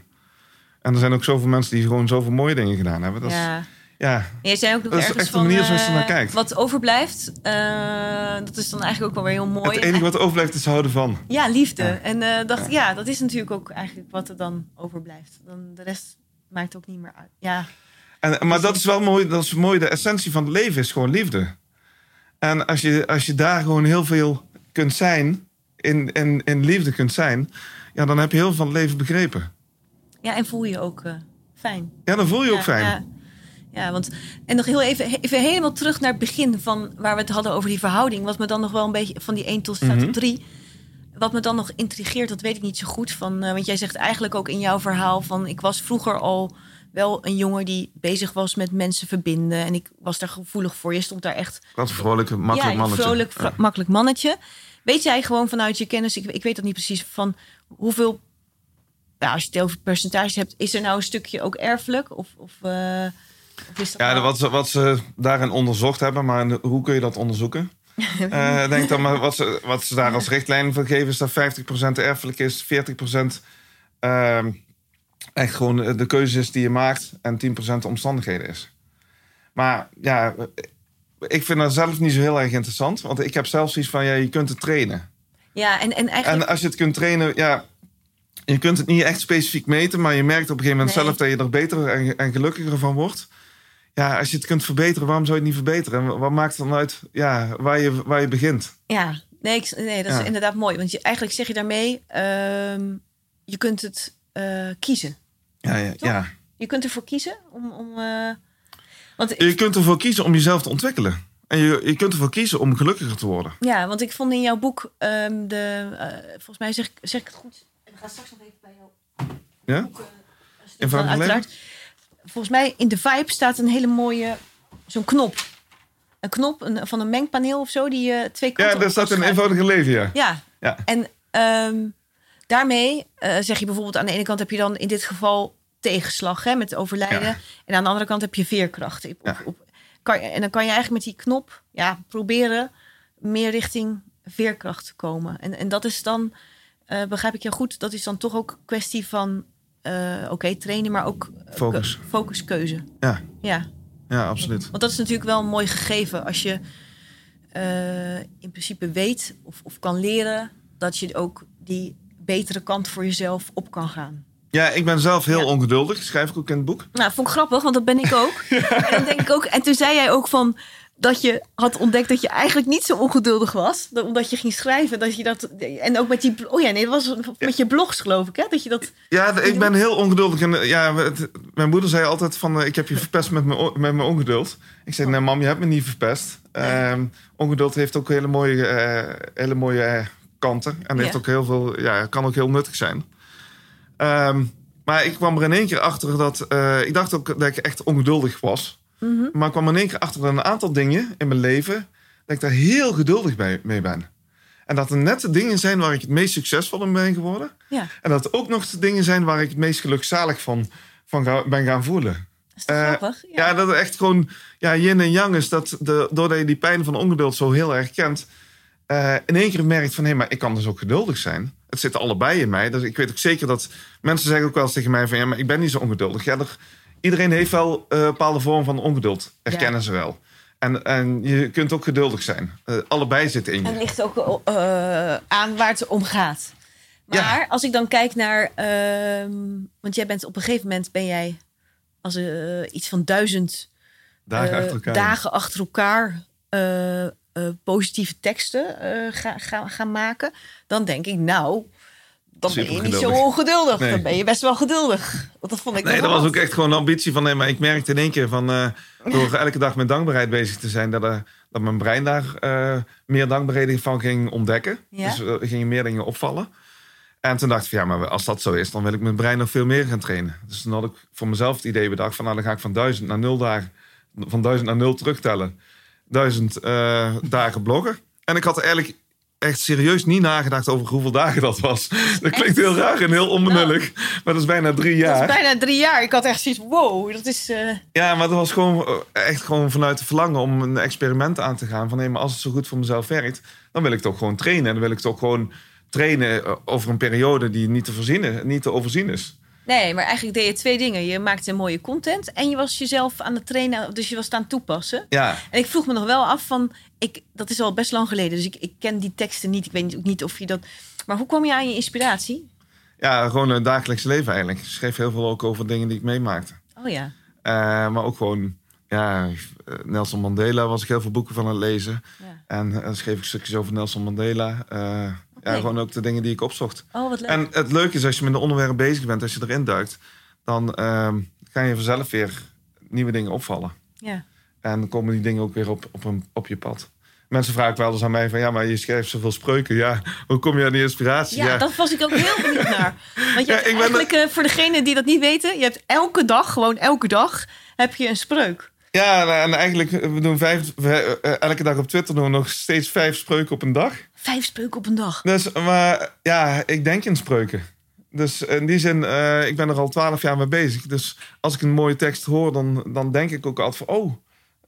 en er zijn ook zoveel mensen die gewoon zoveel mooie dingen gedaan hebben. Dat is, ja. ja, En jij zei ook nog Dat is ergens echt de van, manier zoals je eh, naar kijkt. Wat overblijft, eh, dat is dan eigenlijk ook wel weer heel mooi. het enige wat overblijft is houden van. Ja, liefde. Ja. En eh, dacht, ja. dat is natuurlijk ook eigenlijk wat er dan overblijft. Dan de rest maakt ook niet meer uit. Ja, En, maar dat is wel mooi. Dat is mooi. De essentie van het leven is gewoon liefde. En als je, als je daar gewoon heel veel kunt zijn, in, in, in liefde kunt zijn, ja, dan heb je heel veel van het leven begrepen. ja en voel je ook eh, fijn. Ja, dan voel je ook fijn. Ja. Ja, want en nog heel even, even helemaal terug naar het begin van waar we het hadden over die verhouding. Wat me dan nog wel een beetje van die 1 tot staat Mhm. op 3. Wat me dan nog intrigeert, dat weet ik niet zo goed. Van, eh, want jij zegt eigenlijk ook in jouw verhaal van ik was vroeger al wel een jongen die bezig was met mensen verbinden. En ik was daar gevoelig voor. Je stond daar echt Wat een vrolijk, makkelijk ja, een mannetje. vrolijk, Ja. makkelijk mannetje. Weet jij gewoon vanuit je kennis, ik, ik weet dat niet precies, van hoeveel, als je het over percentages hebt, is er nou een stukje ook erfelijk? Of, of, eh, of is dat Ja, nou- wat ze, wat ze daarin onderzocht hebben, maar hoe kun je dat onderzoeken? <laughs> Eh, denk dan maar wat ze, wat ze daar als richtlijn voor geven, is dat 50% erfelijk is, 40% ehm echt gewoon de keuze is die je maakt en 10% de omstandigheden is. Maar ja, ik vind dat zelf niet zo heel erg interessant, want ik heb zelfs zoiets van, ja, je kunt het trainen. Ja, en, en eigenlijk... En als je het kunt trainen, ja, je kunt het niet echt specifiek meten, maar je merkt op een gegeven moment Nee. zelf dat je er beter en, en gelukkiger van wordt. Ja, als je het kunt verbeteren, waarom zou je het niet verbeteren? En wat maakt het dan uit ja, waar, je, waar je begint? Ja, nee, ik, nee dat Ja. is inderdaad mooi. Want je, eigenlijk zeg je daarmee, ehm, je kunt het eh, kiezen. Ja, ja, ja. Je kunt ervoor kiezen om... om eh, want Je kunt ervoor kiezen om jezelf te ontwikkelen. En je, je kunt ervoor kiezen om gelukkiger te worden. Ja, want ik vond in jouw boek ehm, de. eh, volgens mij zeg, ik- zeg ik het goed. En we gaan straks nog even bij jou. Ja? boek, eh, stil In Van uiteraard. Volgens mij in de vibe staat een hele mooie. Zo'n knop. Een knop een, van een mengpaneel of zo. Die je twee kanten Ja, dat staat schuiven. eenvoudige leven, ja. Ja. Ja. En ehm, daarmee eh, zeg je bijvoorbeeld aan de ene kant heb je dan in dit geval tegenslag hè, met overlijden. Ja. En aan de andere kant heb je veerkracht. Op, Ja. op, kan, en dan kan je eigenlijk met die knop ja, proberen meer richting veerkracht te komen. En, en dat is dan, eh, begrijp ik je goed, dat is dan toch ook een kwestie van, eh, oké, trainen, maar ook eh, Focus. ke- focuskeuze. Ja, Ja, ja absoluut. want dat is natuurlijk wel een mooi gegeven als je in principe weet of, of kan leren dat je ook die betere kant voor jezelf op kan gaan. Ja, ik ben zelf heel Ja. ongeduldig. Schrijf ik ook in het boek. Nou, vond ik grappig, want dat ben ik <laughs> ook. En dan denk ik ook. En toen zei jij ook van dat je had ontdekt dat je eigenlijk niet zo ongeduldig was, dat- omdat je ging schrijven, dat je dat en ook met die oh ja nee, dat was met je blogs geloof ik hè, dat je dat Ja, ik ben heel ongeduldig. En, ja, het- mijn moeder zei altijd van... eh, ik heb je verpest met mijn, met mijn ongeduld. Ik zei, nee mam, je hebt me niet verpest. Ehm, ongeduld heeft ook hele mooie, eh, hele mooie eh, kanten. En heeft ook heel veel, ja, kan ook heel nuttig zijn. Ehm, maar ik kwam er in één keer achter dat... eh, ik dacht ook dat ik echt ongeduldig was. Mhm. Maar ik kwam er in één keer achter dat een aantal dingen in mijn leven... dat ik daar heel geduldig bij, mee ben. En dat er net de dingen zijn waar ik het meest succesvol in ben geworden. ja, En dat er ook nog de dingen zijn waar ik het meest gelukzalig van, van ga- ben gaan voelen. dat is Eh, grappig? Ja. dat het echt gewoon ja, yin en yang is. Dat de, doordat je die pijn van ongeduld zo heel erg kent... eh, in één keer merkt van... hé, maar ik kan dus ook geduldig zijn. Het zit allebei in mij. Dus ik weet ook zeker dat... Mensen zeggen ook wel eens tegen mij van... ja, maar ik ben niet zo ongeduldig. Ja, er, iedereen heeft wel eh, een bepaalde vorm van ongeduld. Herkennen ze wel. En, en je kunt ook geduldig zijn. Eh, allebei zitten in En je. het ligt ook eh, aan waar het om gaat. Maar Ja. als ik dan kijk naar, ehm, want jij bent op een gegeven moment ben jij als eh, iets van duizend Dagen eh, achter elkaar. dagen achter elkaar eh, positieve teksten eh, ga, ga, gaan maken, dan denk ik, nou, dan ben je niet zo ongeduldig. Nee. Dan ben je best wel geduldig. Want dat vond ik Nee, dat was ook echt gewoon een ambitie van... Nee, maar ik merkte in één keer van... eh, door <laughs> elke dag met dankbaarheid bezig te zijn... dat, dat mijn brein daar meer dankbaarheden van ging ontdekken. Ja. Dus er gingen meer dingen opvallen. En toen dacht ik van... Ja, maar als dat zo is... dan wil ik mijn brein nog veel meer gaan trainen. Dus toen had ik voor mezelf het idee bedacht... van nou, dan ga ik van duizend naar nul dagen... van duizend naar nul terugtellen. Duizend eh, dagen bloggen. En ik had eigenlijk echt serieus niet nagedacht over hoeveel dagen dat was. Dat klinkt heel raar en heel onbenullig. Maar dat is bijna drie jaar. Dat is bijna drie jaar. Ik had echt zoiets, wow, dat is... eh, Ja, maar dat was gewoon eh, echt gewoon vanuit het verlangen om een experiment aan te gaan. Van nee, maar als het zo goed voor mezelf werkt, dan wil ik toch gewoon trainen. En dan wil ik toch gewoon trainen over een periode die niet te, voorzien, niet te overzien is. Nee, maar eigenlijk deed je twee dingen. Je maakte mooie content en je was jezelf aan het trainen, dus je was het aan het toepassen. Ja, En ik vroeg me nog wel af van, ik, dat is al best lang geleden, dus ik, ik ken die teksten niet. Ik weet niet- ook niet of je dat... Maar hoe kwam je aan je inspiratie? ja gewoon het dagelijks leven eigenlijk. Ik schreef heel veel ook over dingen die ik meemaakte. Oh ja. Eh, maar ook gewoon, ja, eh, Nelson Mandela was ik heel veel boeken van aan het lezen. ja. En eh, dan schreef ik stukjes over Nelson Mandela. Eh, Ja, gewoon ook de dingen die ik opzocht. Oh, wat leuk. En het leuke is, als je met een onderwerp bezig bent, als je erin duikt, dan ehm kan je vanzelf weer nieuwe dingen opvallen. ja. En dan komen die dingen ook weer op, op, een, op je pad. Mensen vragen wel eens aan mij van, ja, maar je schrijft zoveel spreuken. Ja, hoe kom je aan die inspiratie? Ja, dat was ik ook heel benieuwd naar. Want je Ja, ik ben eigenlijk, eh, voor degenen die dat niet weten, je hebt elke dag, gewoon elke dag, heb je een spreuk. Ja, en eigenlijk, we doen vijf, we- eh, elke dag op Twitter doen we nog steeds vijf spreuken op een dag. Vijf spreuken op een dag. Dus, maar ja, ik denk in spreuken. Dus in die zin, eh, ik ben er al twaalf jaar mee bezig. Dus als ik een mooie tekst hoor, dan, dan denk ik ook altijd van... oh,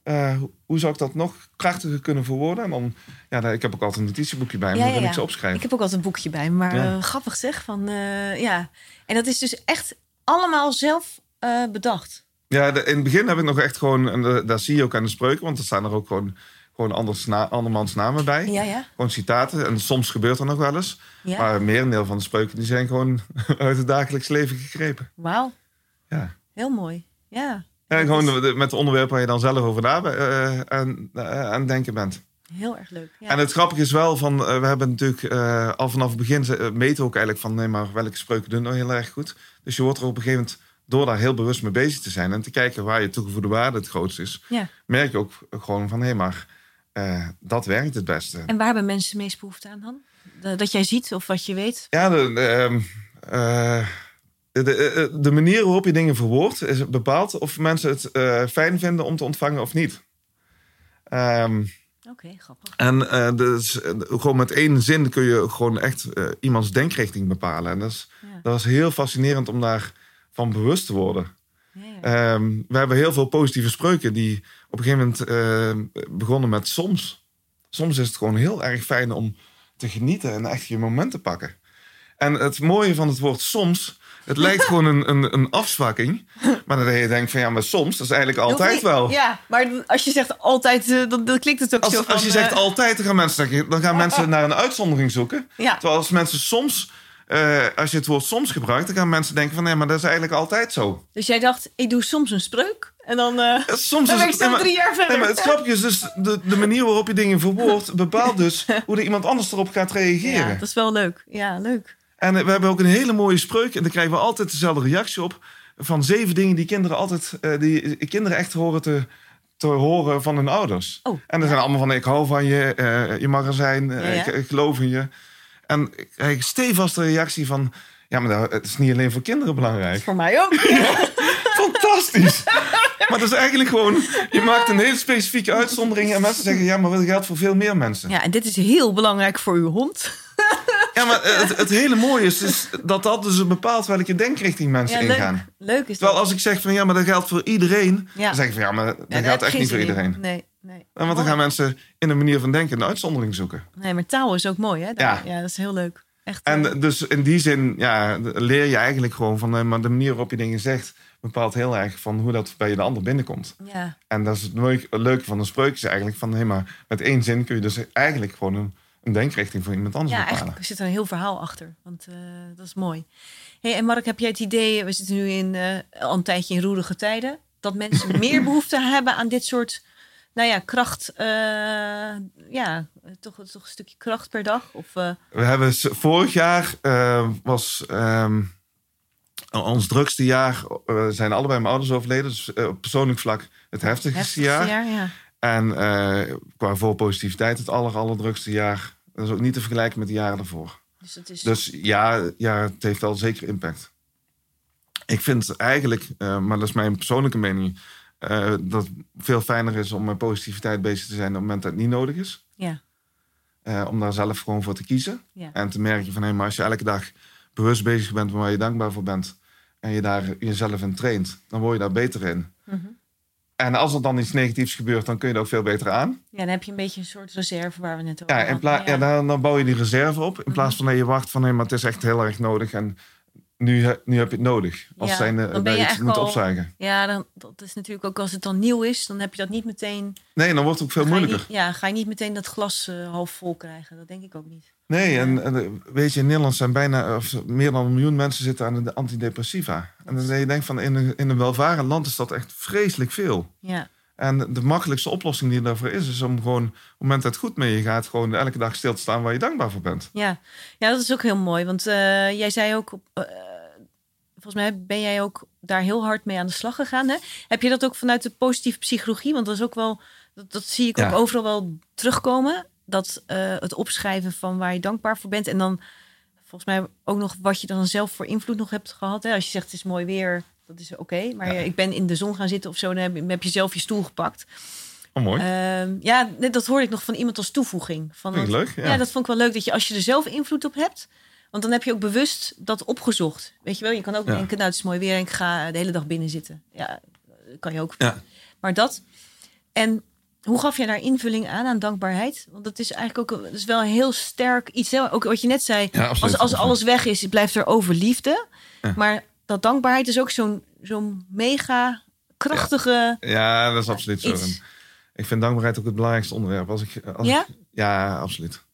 eh, hoe zou ik dat nog krachtiger kunnen verwoorden? En dan, ja, ik heb ook altijd een notitieboekje bij me, Ja, ik ze opschrijven. Ik heb ook altijd een boekje bij me, maar eh, grappig zeg. Van, eh, ja. En dat is dus echt allemaal zelf eh, bedacht. Ja, de- in het begin heb ik nog echt gewoon... en de- daar zie je ook aan de spreuken, want er staan er ook gewoon... Gewoon anders na, andermans namen bij. Ja, ja. Gewoon citaten. En soms gebeurt er nog wel eens. ja. Maar een merendeel van de spreuken die zijn gewoon <laughs> uit het dagelijks leven gegrepen. Wauw, Ja. heel mooi. Ja, En gewoon de- de- met het onderwerp waar je dan zelf over na, eh, aan, eh, aan het denken bent. heel erg leuk. Ja. En het grappige is wel, van, eh, we hebben natuurlijk al vanaf het begin meten ook eigenlijk van, nee, maar welke spreuken doen nou heel erg goed. Dus je wordt er op een gegeven moment, door daar heel bewust mee bezig te zijn en te kijken waar je toegevoegde waarde het grootst is, ja. merk je ook gewoon van, hé, maar eh, dat werkt het beste. En waar hebben mensen het meest behoefte aan dan? Dat- jij ziet of wat je weet? Ja, de, de, eh, de, de, de manier waarop je dingen verwoordt is bepaald of mensen het eh, fijn vinden om te ontvangen of niet. Ehm, Oké, grappig. en eh, dus, eh, gewoon met één zin kun je gewoon echt eh, iemands denkrichting bepalen. En dat is, Ja. dat was heel fascinerend om daarvan bewust te worden. Ja. Ehm, we hebben heel veel positieve spreuken die op een gegeven moment eh, begonnen met soms. Soms is het gewoon heel erg fijn om te genieten en echt je moment te pakken. En het mooie van het woord soms, het lijkt <laughs> gewoon een, een, een afzwakking. Maar dan je denkt van ja, maar soms, dat is eigenlijk altijd wel. Ja, maar als je zegt altijd, eh, dan, dan klinkt het ook zo Als, van... als je zegt eh, altijd, dan gaan mensen, dan gaan mensen <laughs> naar een uitzondering zoeken. Ja, Terwijl als mensen soms, eh, als je het woord soms gebruikt, dan gaan mensen denken van nee, maar dat is eigenlijk altijd zo. dus jij dacht, ik doe soms een spreuk. En dan, Eh, Soms <laughs> dan is ben ik zo drie jaar verder. Nee, maar het grapje is dus de, de manier waarop je dingen verwoordt <laughs> bepaalt dus hoe er iemand anders erop gaat reageren. ja, dat is wel leuk. Ja, leuk. En eh, we hebben ook een hele mooie spreuk en daar krijgen we altijd dezelfde reactie op van zeven dingen die kinderen altijd, die kinderen echt horen te, te horen van hun ouders. Oh, En er zijn allemaal van ik hou van je, je mag er zijn, Ja, ja. Ik, ik geloof in je. En ik krijg stevast de reactie van ja, maar dat, het is niet alleen voor kinderen belangrijk. Voor mij ook. <laughs> Fantastisch! maar dat is eigenlijk gewoon, je maakt een hele specifieke uitzondering en mensen zeggen, ja, maar dat geldt voor veel meer mensen. Ja, en dit is heel belangrijk voor uw hond. Ja, maar het, het hele mooie is dus dat dat dus bepaalt welke denkrichting mensen Ja, leuk. ingaan. Leuk is dat. Terwijl als ik zeg van, ja, maar dat geldt voor iedereen, Ja. dan zeg ik van, ja, maar dat Ja, geldt echt niet voor iedereen. Nee, nee. En want dan gaan mensen in een manier van denken een uitzondering zoeken. Nee, maar taal is ook mooi, hè? Ja. ja, dat is heel leuk. Echt. eh, En dus in die zin ja, leer je eigenlijk gewoon van, eh, maar de manier waarop je dingen zegt, bepaalt heel erg van hoe dat bij de ander binnenkomt. ja. En dat is het leuk- leuke van een spreuk is eigenlijk van, hé, maar met één zin kun je dus eigenlijk gewoon een, een denkrichting voor iemand anders ja, bepalen. eigenlijk zit er een heel verhaal achter. Want eh, dat is mooi. Hey, en Mark, heb jij het idee, we zitten nu in, eh, al een tijdje in roerige tijden, dat mensen <laughs> meer behoefte hebben aan dit soort nou ja, kracht, eh, ja, toch, toch een stukje kracht per dag? Of, eh, We hebben vorig jaar eh, was ehm, ons drukste jaar. zijn allebei mijn ouders overleden. Dus op persoonlijk vlak het heftigste, heftigste jaar. jaar? Ja. En qua voorpositiviteit het aller, allerdrukste jaar. Dat is ook niet te vergelijken met de jaren daarvoor. Dus het is, Dus ja, ja, het heeft wel zeker impact. Ik vind eigenlijk, maar dat is mijn persoonlijke mening, eh, dat het veel fijner is om met positiviteit bezig te zijn op het moment dat het niet nodig is. ja, Eh, om daar zelf gewoon voor te kiezen. ja. En te merken van, hé, maar als je elke dag bewust bezig bent waar je dankbaar voor bent. En je daar jezelf in traint, dan word je daar beter in. Mhm. En als er dan iets negatiefs gebeurt, dan kun je er ook veel beter aan. ja, dan heb je een beetje een soort reserve waar we net over Ja, hadden. ja. dan, dan bouw je die reserve op. In plaats van dat je wacht van, hé, maar het is echt heel erg nodig. En nu, nu heb je het nodig. Als Ja, zijn ben je iets eigenlijk moet opzuigen. Ja, dan, dat is natuurlijk ook als het dan nieuw is, dan heb je dat niet meteen. Nee, dan wordt het ook veel moeilijker. niet- ja, ga je niet meteen dat glas eh, half vol krijgen. Dat denk ik ook niet. Nee, en, en, eh, weet je, in Nederland zijn bijna of meer dan een miljoen mensen zitten aan de antidepressiva. En dan je denkt van, in een, in een welvarend land is dat echt vreselijk veel. Ja, En de makkelijkste oplossing die daarvoor is, is om gewoon, op het moment dat het goed met je gaat, gewoon elke dag stil te staan waar je dankbaar voor bent. ja. ja dat is ook heel mooi. Want eh, jij zei ook, op, eh, volgens mij ben jij ook daar heel hard mee aan de slag gegaan. Hè? Heb je dat ook vanuit de positieve psychologie? Want dat is ook wel, dat, dat zie ik ook overal wel terugkomen. Dat eh, het opschrijven van waar je dankbaar voor bent. En dan volgens mij ook nog wat je dan zelf voor invloed nog hebt gehad. Hè? Als je zegt het is mooi weer, dat is oké. Maar Ja. ik ben in de zon gaan zitten of zo, dan heb je, heb je zelf je stoel gepakt. Oh, mooi. Ehm, ja, net dat hoorde ik nog van iemand als toevoeging. Van, leuk, ja. ja. dat vond ik wel leuk dat je als je er zelf invloed op hebt. Want dan heb je ook bewust dat opgezocht. Weet je wel, je kan ook Ja. denken, nou het is mooi weer en ik ga de hele dag binnen zitten. Ja, kan je ook. Ja. Maar dat. En hoe gaf jij daar invulling aan, aan dankbaarheid? Want dat is eigenlijk ook dat is wel een heel sterk iets. Hè? Ook wat je net zei, Ja, als, als alles weg is, blijft er over liefde. Maar dat dankbaarheid is ook zo'n zo'n mega krachtige... Ja, dat is absoluut zo. Iets. Ik vind dankbaarheid ook het belangrijkste onderwerp. Als ik, als Ja? ik- ja, absoluut.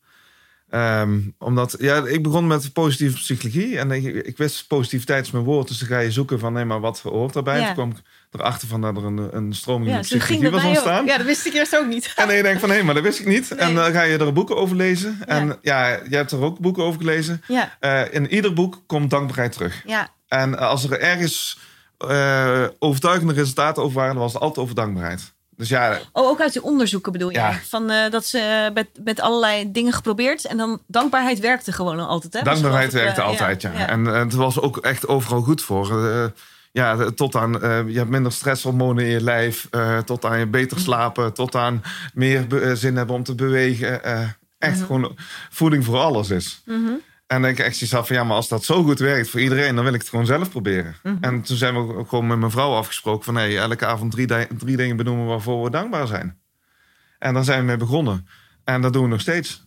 Ehm, omdat, ja, ik begon met positieve psychologie en ik, ik wist positiviteit is mijn woord. Dus dan ga je zoeken van, nee, maar wat hoort daarbij? Ja. Toen kwam ik erachter van dat er een, een stroming in Ja, ging psychologie was ook. ontstaan. Ja, dat wist ik eerst ook niet. En dan je denkt van, hé, maar dat wist ik niet. En dan ga je er boeken over lezen. En Ja. ja, je hebt er ook boeken over gelezen. Ja, Eh, in ieder boek komt dankbaarheid terug. ja, En als er ergens eh, overtuigende resultaten over waren, dan was het altijd over dankbaarheid. Dus ja, Oh, ook uit de onderzoeken bedoel je? Ja. Van, eh, dat ze eh, met, met allerlei dingen geprobeerd en dan dankbaarheid werkte gewoon altijd. Hè? dankbaarheid werkte eh, altijd, ja. ja. En het was ook echt overal goed voor. Ja, tot aan, je hebt minder stresshormonen in je lijf, tot aan je beter Mhm. slapen, tot aan meer zin hebben om te bewegen. echt Mhm. gewoon voeding voor alles is. Mhm. En dan denk ik echt af van, ja, maar als dat zo goed werkt voor iedereen, dan wil ik het gewoon zelf proberen. Mhm. En toen zijn we ook gewoon met mijn vrouw afgesproken van, hey, elke avond drie, drie dingen benoemen waarvoor we dankbaar zijn. En daar zijn we mee begonnen. En dat doen we nog steeds.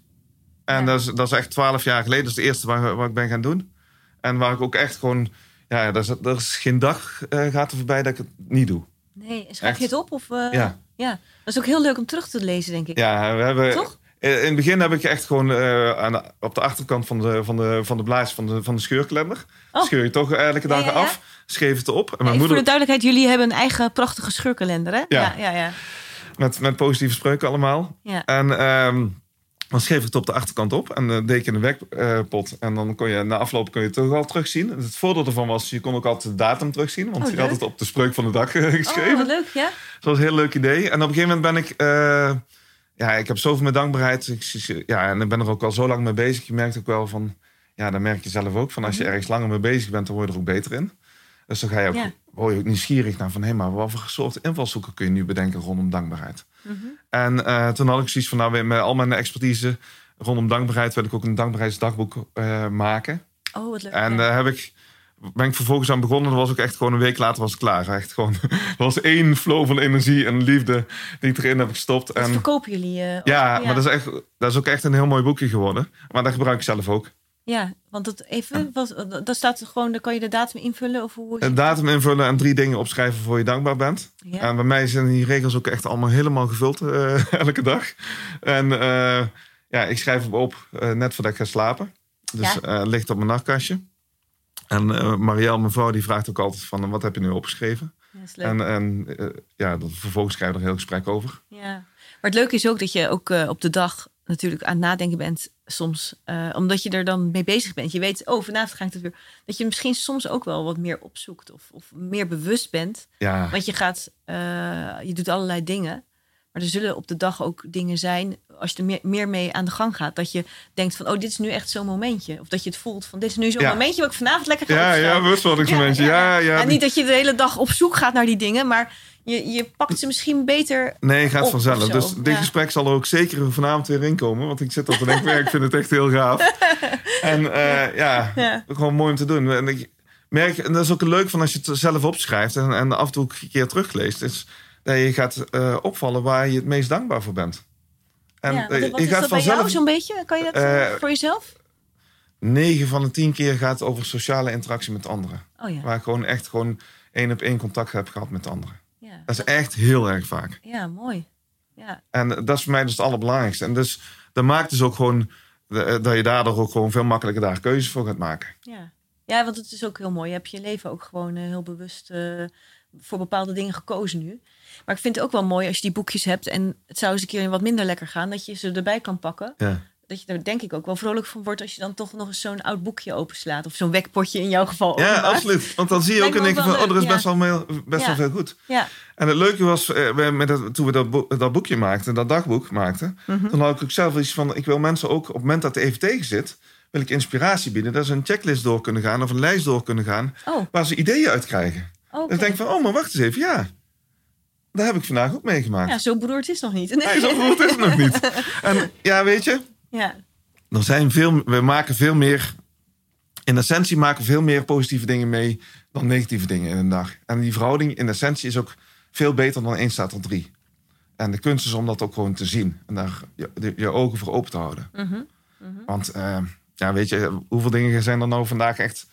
En Ja. dat, is, dat is echt twaalf jaar geleden. Dat is het eerste waar, waar ik ben gaan doen. En waar ik ook echt gewoon, ja, er is, er is geen dag eh, gaat er voorbij dat ik het niet doe. Nee, schrijf Echt. je het op? Of, eh, Ja. ja. Dat is ook heel leuk om terug te lezen, denk ik. Ja, we hebben. Toch? In in het begin heb ik echt gewoon eh, aan de- op de achterkant van de, van de, van de blaas van de, van de scheurkalender. Oh. Scheur je toch elke dag Ja, ja, ja. af, schreef het op. En mijn moeder Voor de duidelijkheid, jullie hebben een eigen prachtige scheurkalender, hè? Ja. ja, ja. met, met positieve spreuken allemaal. Ja. En ehm, dan schreef ik het op de achterkant op en dan deed ik in de wekpot. en dan kon je na afloop kon je het toch al terugzien. Het voordeel ervan was, je kon ook altijd de datum terugzien. Want Oh, je had het op de spreuk van de dag eh, <laughs> Oh, geschreven. wat leuk, ja? Dat was een heel leuk idee. En op een gegeven moment ben ik... eh, ja, ik heb zoveel met dankbaarheid. Ik, ja, en ik ben er ook al zo lang mee bezig. Je merkt ook wel van... Ja, dan merk je zelf ook van als je Mhm. ergens langer mee bezig bent, dan word je er ook beter in. Dus dan ga je ook, Ja. word je ook nieuwsgierig naar van... hé, maar wat voor soort invalshoeken kun je nu bedenken rondom dankbaarheid? Mhm. En eh, toen had ik zoiets van, nou, met al mijn expertise rondom dankbaarheid... wil ik ook een dankbaarheidsdagboek eh, maken. Oh, wat leuk. En daar heb ik, ben ik vervolgens aan begonnen. Dat was ook echt gewoon een week later was ik klaar. Echt gewoon, er <laughs> was één flow van energie en liefde die ik erin heb gestopt. Dat En verkopen jullie? ook? ja, maar dat is, echt, dat is ook echt een heel mooi boekje geworden. Maar dat gebruik ik zelf ook. Ja, want dat even, wat, dat staat gewoon, dan kan je de datum invullen of hoe? Een datum invullen en drie dingen opschrijven voor je dankbaar bent. Ja. En bij mij zijn die regels ook echt allemaal helemaal gevuld eh, <laughs> elke dag. En eh, ja, ik schrijf hem op net voordat ik ga slapen. Dus Ja. ligt op mijn nachtkastje. En eh Marielle, mijn vrouw, die vraagt ook altijd van... wat heb je nu opgeschreven? Ja, dat. En, en eh, ja, dan, vervolgens krijg je er een heel gesprek over. Ja. Maar het leuke is ook dat je ook eh, op de dag natuurlijk aan het nadenken bent soms. omdat je er dan mee bezig bent. Je weet, oh, vanavond ga ik het weer. Dat je misschien soms ook wel wat meer opzoekt. Of, of meer bewust bent. Ja, Want je gaat, je doet allerlei dingen. Maar er zullen op de dag ook dingen zijn, als je er meer, meer mee aan de gang gaat, dat je denkt van, oh, dit is nu echt zo'n momentje. Of dat je het voelt van, dit is nu zo'n Ja. momentje waar ik vanavond lekker ga ja, opstaan. ja bewustwordingsmomentje. Ja, ja, En niet dat je de hele dag op zoek gaat naar die dingen, maar je, je pakt ze misschien beter. Nee, gaat op vanzelf. Dus dit Ja. gesprek zal er ook zeker vanavond weer in komen. Want ik zit al te denken, ja, ik vind het echt heel gaaf. <laughs> En eh, ja, Ja. gewoon mooi om te doen. En ik merk, en dat is ook leuk van als je het zelf opschrijft en, en af en toe een keer terugleest, is dat je gaat eh, opvallen waar je het meest dankbaar voor bent. En ja, eh, wat, wat je is gaat dat bij jou vanzelf, zo'n beetje? Kan je dat eh, voor jezelf? 9 van de 10 keer gaat het over sociale interactie met anderen. Oh ja. Waar ik gewoon echt gewoon één op één contact heb gehad met anderen. Ja, Dat is echt heel erg vaak. ja mooi. Ja, En dat is voor mij dus het allerbelangrijkste. En dus dat maakt dus ook gewoon dat je daardoor ook gewoon veel makkelijker daar keuzes voor gaat maken. ja. ja, want het is ook heel mooi. Je hebt je leven ook gewoon heel bewust voor bepaalde dingen gekozen nu. Maar ik vind het ook wel mooi als je die boekjes hebt en het zou eens een keer wat minder lekker gaan, dat je ze erbij kan pakken. Ja. Dat je er denk ik ook wel vrolijk van wordt als je dan toch nog eens zo'n oud boekje openslaat. Of zo'n wekpotje in jouw geval. Ja, absoluut. Want dan zie je ook één keer ook van, oh, er is best, wel, veel- best Ja. wel veel goed. Ja, En het leuke was, eh, met dat, toen we dat, dat boekje maakten, dat dagboek maakten, Mhm. toen had ik ook zelf iets van, ik wil mensen ook op het moment dat de even tegen zit, wil ik inspiratie bieden. Dat ze een checklist door kunnen gaan of een lijst door kunnen gaan, oh, waar ze ideeën uit krijgen. oké. Dan denk ik van, oh, maar wacht eens even, ja. Dat heb ik vandaag ook meegemaakt. Ja, zo beroerd is het nog niet. Nee, zo goed is het nog niet. En ja, weet je, Ja, er zijn veel, we maken veel meer, in essentie maken we veel meer positieve dingen mee dan negatieve dingen in een dag. En die verhouding in essentie is ook veel beter dan 1 staat tot 3. En de kunst is om dat ook gewoon te zien en daar je, ogen voor open te houden. Mhm. Want eh, ja, weet je, hoeveel dingen zijn er nou vandaag echt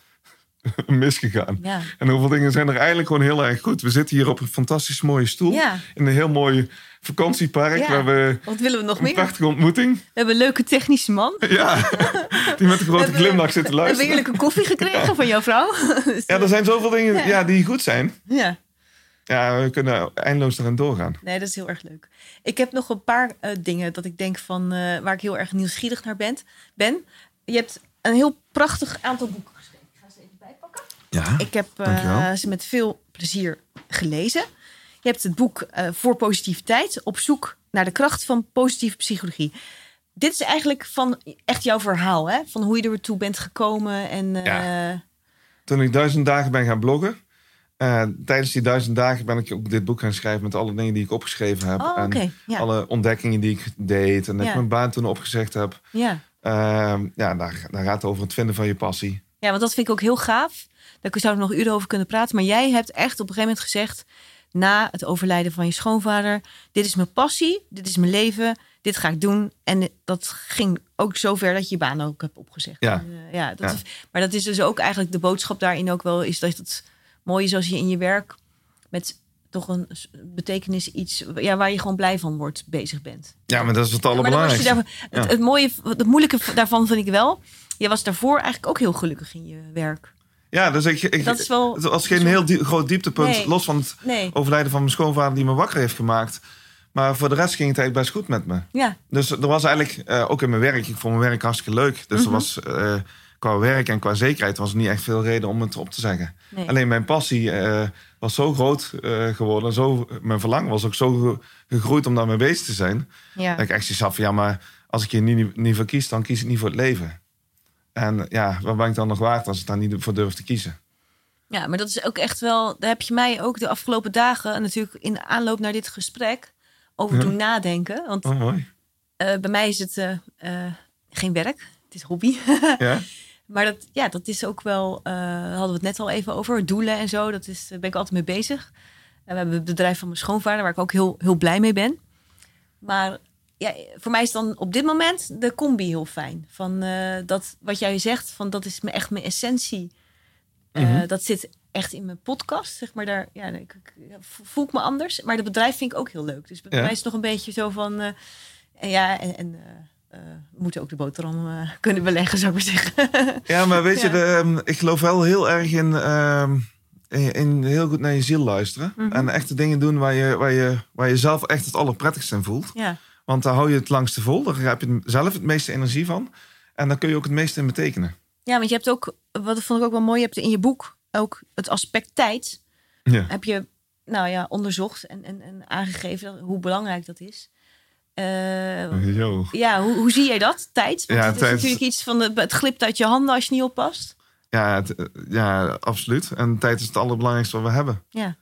<laughs> misgegaan? ja. En hoeveel dingen zijn er eigenlijk gewoon heel erg goed? We zitten hier op een fantastisch mooie stoel ja. in een heel mooi vakantiepark. Ja. We Wat willen we nog een meer? prachtige ontmoeting. We hebben een leuke technische man. <laughs> Ja, die met een grote we- glimlach zit te We hebben luisteren. heerlijke koffie gekregen van jouw vrouw. <laughs> Ja, er zijn zoveel dingen Ja. die goed zijn. ja. Ja, we kunnen eindeloos erin doorgaan. Nee, dat is heel erg leuk. Ik heb nog een paar eh, dingen dat ik denk van eh, waar ik heel erg nieuwsgierig naar ben. ben. Je hebt een heel prachtig aantal boeken geschreven. Ik ga ze even bijpakken. Ja. Ik heb eh, ze met veel plezier gelezen. Je hebt het boek eh, Voor Positiviteit op zoek naar de kracht van positieve psychologie. Dit is eigenlijk van echt jouw verhaal, hè? Van hoe je ertoe bent gekomen en eh, Toen ik duizend dagen ben gaan bloggen. tijdens die duizend dagen ben ik ook dit boek gaan schrijven met alle dingen die ik opgeschreven heb. Oh, en. Ja. alle ontdekkingen die ik deed. En dat Ja. ik mijn baan toen opgezegd heb. ja. Ehm, ja, daar, daar gaat het over het vinden van je passie. Ja, want dat vind ik ook heel gaaf. Daar zou ik nog uren over kunnen praten. Maar jij hebt echt op een gegeven moment gezegd... na het overlijden van je schoonvader... dit is mijn passie, dit is mijn leven, dit ga ik doen. En dat ging ook zover dat je je baan ook hebt opgezegd. Ja. En, eh, ja, dat Ja. Is, maar dat is dus ook eigenlijk de boodschap daarin ook wel... is dat het mooi is als je in je werk... met toch een betekenis iets... Ja, waar je gewoon blij van wordt, bezig bent. Ja, maar dat is het allerbelangrijkste. daar, het, Ja. het mooie, het moeilijke daarvan vind ik wel... je was daarvoor eigenlijk ook heel gelukkig in je werk. Ja, dus ik, ik, Dat is wel- het was geen heel die- groot dieptepunt. Nee. Los van het Nee. overlijden van mijn schoonvader die me wakker heeft gemaakt. Maar voor de rest ging het eigenlijk best goed met me. Ja, Dus er was eigenlijk, eh, ook in mijn werk, ik vond mijn werk hartstikke leuk. Dus Mhm. er was eh, qua werk en qua zekerheid was er niet echt veel reden om het op te zeggen. nee. Alleen mijn passie eh, was zo groot geworden. Zo, mijn verlangen was ook zo ge- gegroeid om daarmee bezig te zijn. ja. Dat ik echt zoiets had van, ja, maar als ik hier niet, niet voor kies, dan kies ik niet voor het leven. En ja, waar ben ik dan nog waard als ik daar niet voor durf te kiezen? ja, maar dat is ook echt wel... Daar heb je mij ook de afgelopen dagen... en natuurlijk in de aanloop naar dit gesprek... over Ja. doen nadenken. Want Oh, mooi. eh, bij mij is het eh, eh, geen werk. Het is hobby. <laughs> Ja? maar dat, ja, dat is ook wel... hadden we het net al even over. Doelen en zo. Dat is, daar ben ik altijd mee bezig. En we hebben het bedrijf van mijn schoonvader... waar ik ook heel, heel blij mee ben. Maar ja, voor mij is dan op dit moment de combi heel fijn. Van eh, dat wat jij zegt, van dat is me echt mijn essentie. Eh, Mhm. Dat zit echt in mijn podcast, zeg maar. Daar ja, ik, ik- voel ik me anders. Maar het bedrijf vind ik ook heel leuk. Dus bij Ja. mij is het nog een beetje zo van... eh, en ja, en, en we moeten ook de boterham <laughs> kunnen beleggen, zou ik maar zeggen. <laughs> Ja, maar weet je, de, ehm, ik geloof wel heel erg in, ehm, En, en heel goed naar je ziel luisteren. Mhm. En echt de dingen doen waar je, waar, je, waar je zelf echt het allerprettigst in voelt. Ja, Want daar hou je het langste vol. Daar heb je zelf het meeste energie van. En daar kun je ook het meeste in betekenen. ja want je hebt ook, wat vond ik ook wel mooi, je hebt in je boek ook het aspect tijd. Ja. Heb je nou ja, onderzocht en, en, en aangegeven hoe belangrijk dat is. Eh, Yo. ja, hoe, hoe zie jij dat? Tijd? Want Ja, het is tijd. natuurlijk iets van de, het glipt uit je handen als je niet oppast. Ja, het- ja, absoluut. En tijd is het allerbelangrijkste wat we hebben. Ja,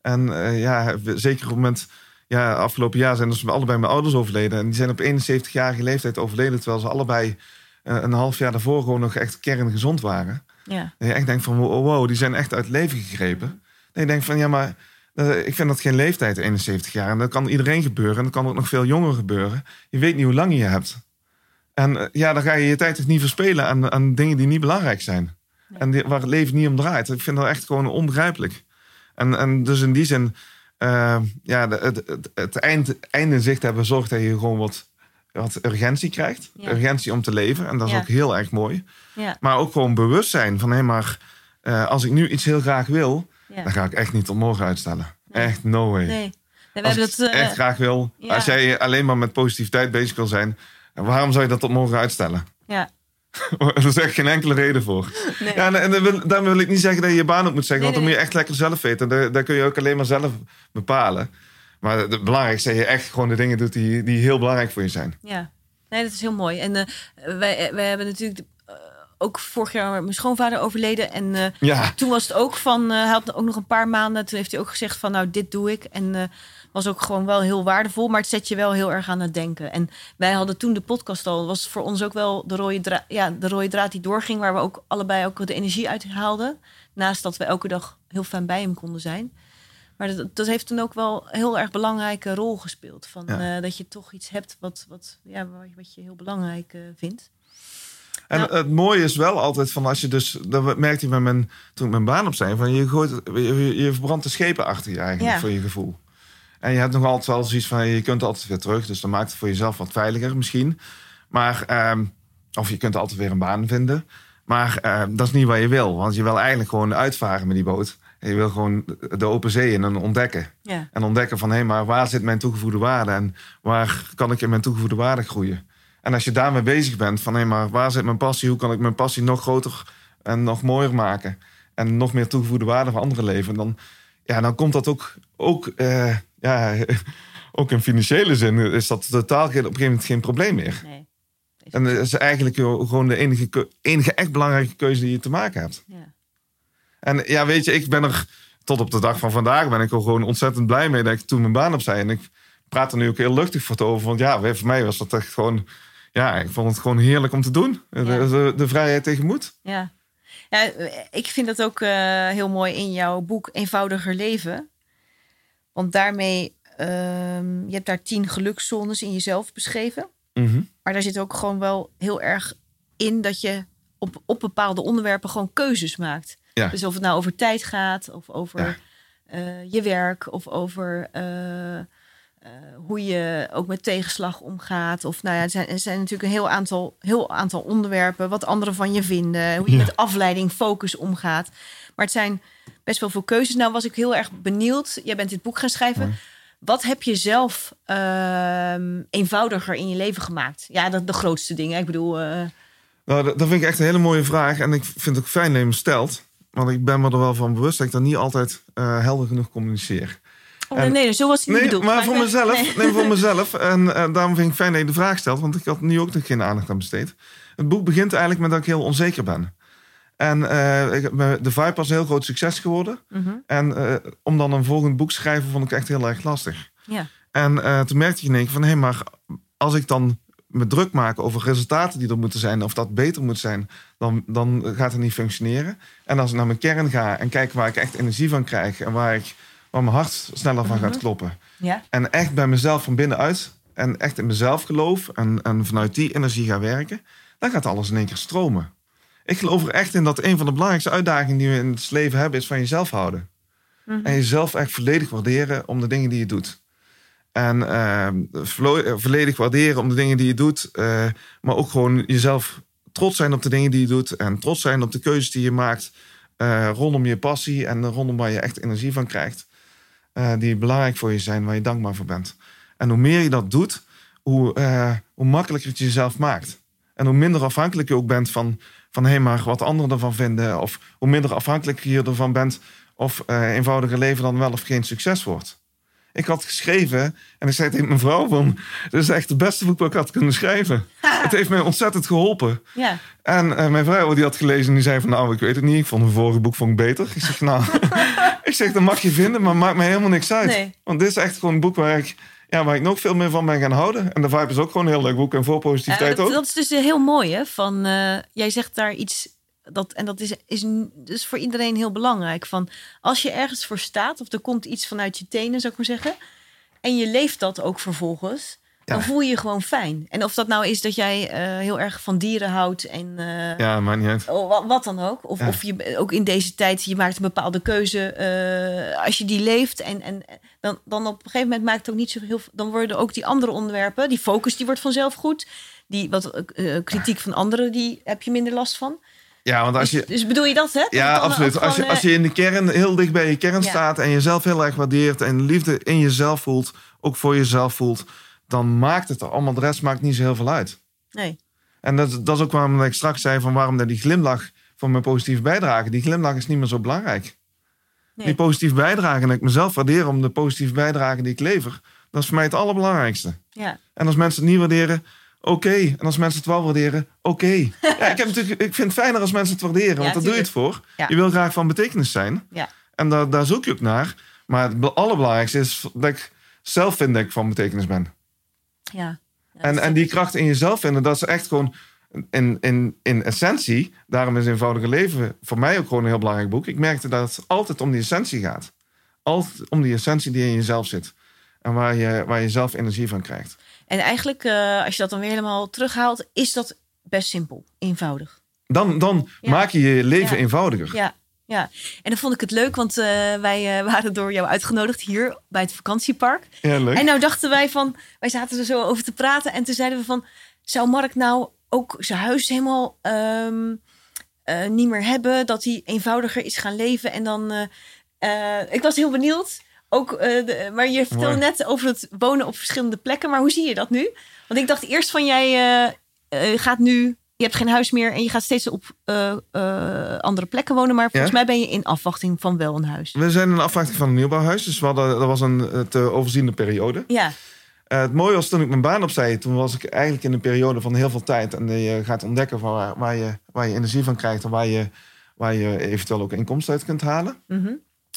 En eh, ja, zeker op het moment... Ja, afgelopen jaar zijn dus allebei mijn ouders overleden. En die zijn op 71-jarige leeftijd overleden... terwijl ze allebei eh, een half jaar daarvoor gewoon nog echt kerngezond waren. ja, En je echt denkt van, wow, wow, die zijn echt uit het leven gegrepen. En je denkt van, ja, maar eh, ik vind dat geen leeftijd, 71 jaar. En dat kan iedereen gebeuren. En dat kan ook nog veel jonger gebeuren. Je weet niet hoe lang je hebt. En eh, ja, dan ga je je tijd toch niet verspelen aan, aan dingen die niet belangrijk zijn. En die, waar het leven niet om draait. Ik vind dat echt gewoon onbegrijpelijk. En, en dus in die zin, eh, ja, de- het, het, het eind, eind in zicht hebben zorgt dat je gewoon wat, wat urgentie krijgt. Ja. Urgentie om te leven. En dat is Ja. ook heel erg mooi. ja, Maar ook gewoon bewust zijn van, hé, maar eh, als ik nu iets heel graag wil, dan ga ik echt niet tot morgen uitstellen. Echt no way. Nee. We als ik het eh, echt graag wil, als jij alleen maar met positiviteit bezig wil zijn, waarom zou je dat tot morgen uitstellen? ja, <laughs> er is echt geen enkele reden voor. nee. Ja, en, en wil, wil ik niet zeggen dat je je baan op moet zeggen, Nee, want dan nee. moet je echt lekker zelf weten. Daar, daar kun je ook alleen maar zelf bepalen. Maar het belangrijkste is dat je echt gewoon de dingen doet die, die heel belangrijk voor je zijn. Ja, nee, dat is heel mooi. En eh, wij, wij hebben natuurlijk eh, ook vorig jaar mijn schoonvader overleden. En eh, Ja, toen was het ook van, eh, hij had ook nog een paar maanden. Toen heeft hij ook gezegd van, nou, dit doe ik. En eh, was ook gewoon wel heel waardevol. Maar het zet je wel heel erg aan het denken. En wij hadden toen de podcast al. Was voor ons ook wel de rode, dra ja, de rode draad die doorging. Waar we ook allebei ook de energie uit haalden. Naast dat we elke dag heel fijn bij hem konden zijn. Maar dat, dat heeft toen ook wel een heel erg belangrijke rol gespeeld. Van, Ja. eh, dat je toch iets hebt wat, wat, ja, wat je- heel belangrijk eh, vindt. En Nou. het mooie is wel altijd van als je dus, dat merkte ik bij mijn, toen ik mijn baan op zijn, van je, gooit, je, je verbrandt de schepen achter je eigenlijk Ja. voor je gevoel. En je hebt nog altijd wel zoiets van, je kunt altijd weer terug, dus dan maakt het voor jezelf wat veiliger misschien. Maar, ehm, of je kunt altijd weer een baan vinden. Maar ehm, dat is niet wat je wil, want je wil eigenlijk gewoon uitvaren met die boot. En je wil gewoon de open zee in en ontdekken. Ja, En ontdekken van, hé, maar waar zit mijn toegevoegde waarde? En waar kan ik in mijn toegevoegde waarde groeien? En als je daarmee bezig bent, van, hé, maar waar zit mijn passie? Hoe kan ik mijn passie nog groter en nog mooier maken? En nog meer toegevoegde waarde voor anderen leveren? Dan, ja, dan komt dat ook, ook, eh, ja, <laughs> ook in financiële zin is dat totaal geen- op een gegeven moment geen probleem meer. nee. En dat is eigenlijk gewoon de enige, enige echt belangrijke keuze die je te maken hebt. Ja. En ja, weet je, ik ben er tot op de dag van vandaag ben ik er gewoon ontzettend blij mee dat ik toen mijn baan op zei. En ik praat er nu ook heel luchtig voor het over. Want ja, voor mij was dat echt gewoon, ja, ik vond het gewoon heerlijk om te doen. De, de vrijheid tegenmoet. Ja. Ja, ik vind dat ook eh, heel mooi in jouw boek Eenvoudiger Leven. Want daarmee, ehm, je hebt daar tien gelukszones in jezelf beschreven. Mhm. Maar daar zit ook gewoon wel heel erg in dat je op, op bepaalde onderwerpen gewoon keuzes maakt. Ja. Dus of het nou over tijd gaat, of over Ja. eh, je werk, of over eh, hoe je ook met tegenslag omgaat. Of nou ja, er zijn, er zijn natuurlijk een heel aantal, heel aantal onderwerpen, wat anderen van je vinden, hoe je Ja. met afleiding, focus omgaat. Maar het zijn best wel veel keuzes. Nou was ik heel erg benieuwd. Jij bent dit boek gaan schrijven. Ja. Wat heb je zelf ehm, eenvoudiger in je leven gemaakt? Ja, dat de grootste dingen. Ik bedoel, eh, Nou, dat, dat vind ik echt een hele mooie vraag. En ik vind het ook fijn dat je me stelt. Want ik ben me er wel van bewust dat ik dat niet altijd eh, helder genoeg communiceer. Oh, En- nee, nee, zo was het niet Nee, bedoeld. maar voor mezelf. nee. Nee, voor mezelf. En eh, daarom vind ik fijn dat je de vraag stelt. Want ik had nu ook nog geen aandacht aan besteed. Het boek begint eigenlijk met dat ik heel onzeker ben. En eh, de Vibe was een heel groot succes geworden. Mhm, En eh, om dan een volgend boek te schrijven vond ik echt heel erg lastig. Ja, En toen merkte ik in één keer van... hé, maar als ik dan me druk maak over resultaten die er moeten zijn... of dat beter moet zijn, dan, dan gaat het niet functioneren. En als ik naar mijn kern ga en kijk waar ik echt energie van krijg... en waar, ik, waar mijn hart sneller van gaat Mhm. kloppen... ja, en echt bij mezelf van binnenuit... en echt in mezelf geloof en, en vanuit die energie ga werken... dan gaat alles in één keer stromen. Ik geloof er echt in dat een van de belangrijkste uitdagingen... die we in het leven hebben, is van jezelf houden. mhm, En jezelf echt volledig waarderen om de dingen die je doet. En eh, volledig waarderen om de dingen die je doet. eh, maar ook gewoon jezelf trots zijn op de dingen die je doet. En trots zijn op de keuzes die je maakt. eh, rondom je passie en rondom waar je echt energie van krijgt. Eh, die belangrijk voor je zijn, waar je dankbaar voor bent. En hoe meer je dat doet, hoe, eh, hoe makkelijker het jezelf maakt. En hoe minder afhankelijk je ook bent van, van hé, maar wat anderen ervan vinden. Of hoe minder afhankelijk je ervan bent of eh eenvoudige leven dan wel of geen succes wordt. Ik had geschreven en ik zei tegen mijn vrouw van... dit is echt het beste boek wat ik had kunnen schrijven. <laughs> het heeft mij ontzettend geholpen. Ja. En eh, mijn vrouw die had gelezen en die zei van... nou, ik weet het niet, ik vond het vorige boek vond ik beter. Ik zeg, nou, <laughs> ik zeg, dat mag je vinden, maar maakt mij helemaal niks uit. Nee. Want dit is echt gewoon een boek waar ik, ja, waar ik nog veel meer van ben gaan houden. En de Vibe is ook gewoon een heel leuk boek en voor positiviteit dat, ook. dat is dus heel mooi, hè? Van, eh, jij zegt daar iets, dat, en dat is, is dus voor iedereen heel belangrijk. Van, als je ergens voor staat, of er komt iets vanuit je tenen, zou ik maar zeggen, en je leeft dat ook vervolgens, dan voel je je gewoon fijn. En of dat nou is dat jij eh, heel erg van dieren houdt en eh, Ja, maakt niet uit. oh, wat, wat dan ook. Of, Ja. of je ook in deze tijd, je maakt een bepaalde keuze. eh, als je die leeft en, en dan, dan op een gegeven moment maakt het ook niet zo heel Dan worden ook die andere onderwerpen, die focus, die wordt vanzelf goed. Die wat kritiek van anderen, die heb je minder last van. Ja, want als Dus, je... dus bedoel je dat, hè? Ja, absoluut. Als je, als je in de kern heel dicht bij je kern Ja. staat en jezelf heel erg waardeert en liefde in jezelf voelt, ook voor jezelf voelt, dan maakt het er allemaal, de rest maakt niet zo heel veel uit. eh, nee. En dat, dat is ook waarom ik straks zei van waarom dat die glimlach van mijn positieve bijdrage, die glimlach is niet meer zo belangrijk. Nee. Die positieve bijdrage en ik mezelf waardeer om de positieve bijdrage die ik lever, dat is voor mij het allerbelangrijkste. Ja. En als mensen het niet waarderen, oké. En als mensen het wel waarderen, oké. <laughs> Ja, ik, heb natuurlijk, ik vind het fijner als mensen het waarderen, want daar doe je het voor. Ja. Je wil graag van betekenis zijn. Ja. En daar, daar zoek je ook naar. Maar het be- allerbelangrijkste is dat ik zelf vind dat ik van betekenis ben. Ja. En, dat en die kracht in jezelf vinden, dat is echt gewoon in, in, in essentie. Daarom is Eenvoudige Leven voor mij ook gewoon een heel belangrijk boek. Ik merkte dat het altijd om die essentie gaat. Altijd om die essentie die in jezelf zit. En waar je, waar je zelf energie van krijgt. En eigenlijk, eh, als je dat dan weer helemaal terughaalt, is dat best simpel, eenvoudig. Dan, dan Ja. maak je je leven Ja. eenvoudiger. Ja, ja. En dan vond ik het leuk, want eh, wij eh, waren door jou uitgenodigd hier bij het vakantiepark. Ja, leuk. En nou dachten wij van, wij zaten er zo over te praten. En toen zeiden we van, zou Mark nou ook zijn huis helemaal ehm, eh, niet meer hebben? Dat hij eenvoudiger is gaan leven. En dan, ik was heel benieuwd. Ook, eh, de- maar je vertelde net over het wonen op verschillende plekken. Maar hoe zie je dat nu? Want ik dacht eerst van, jij eh, eh, gaat nu... Je hebt geen huis meer en je gaat steeds op andere plekken wonen. Maar volgens Ja. mij ben je in afwachting van wel een huis. We zijn in afwachting van een nieuwbouwhuis. Dus we hadden, dat was een te overziende periode. Ja, het mooie was toen ik mijn baan opzij. Toen was ik eigenlijk in een periode van heel veel tijd. En je gaat ontdekken van waar, waar, je, waar je energie van krijgt. En waar je, waar je eventueel ook inkomsten uit kunt halen. mhm.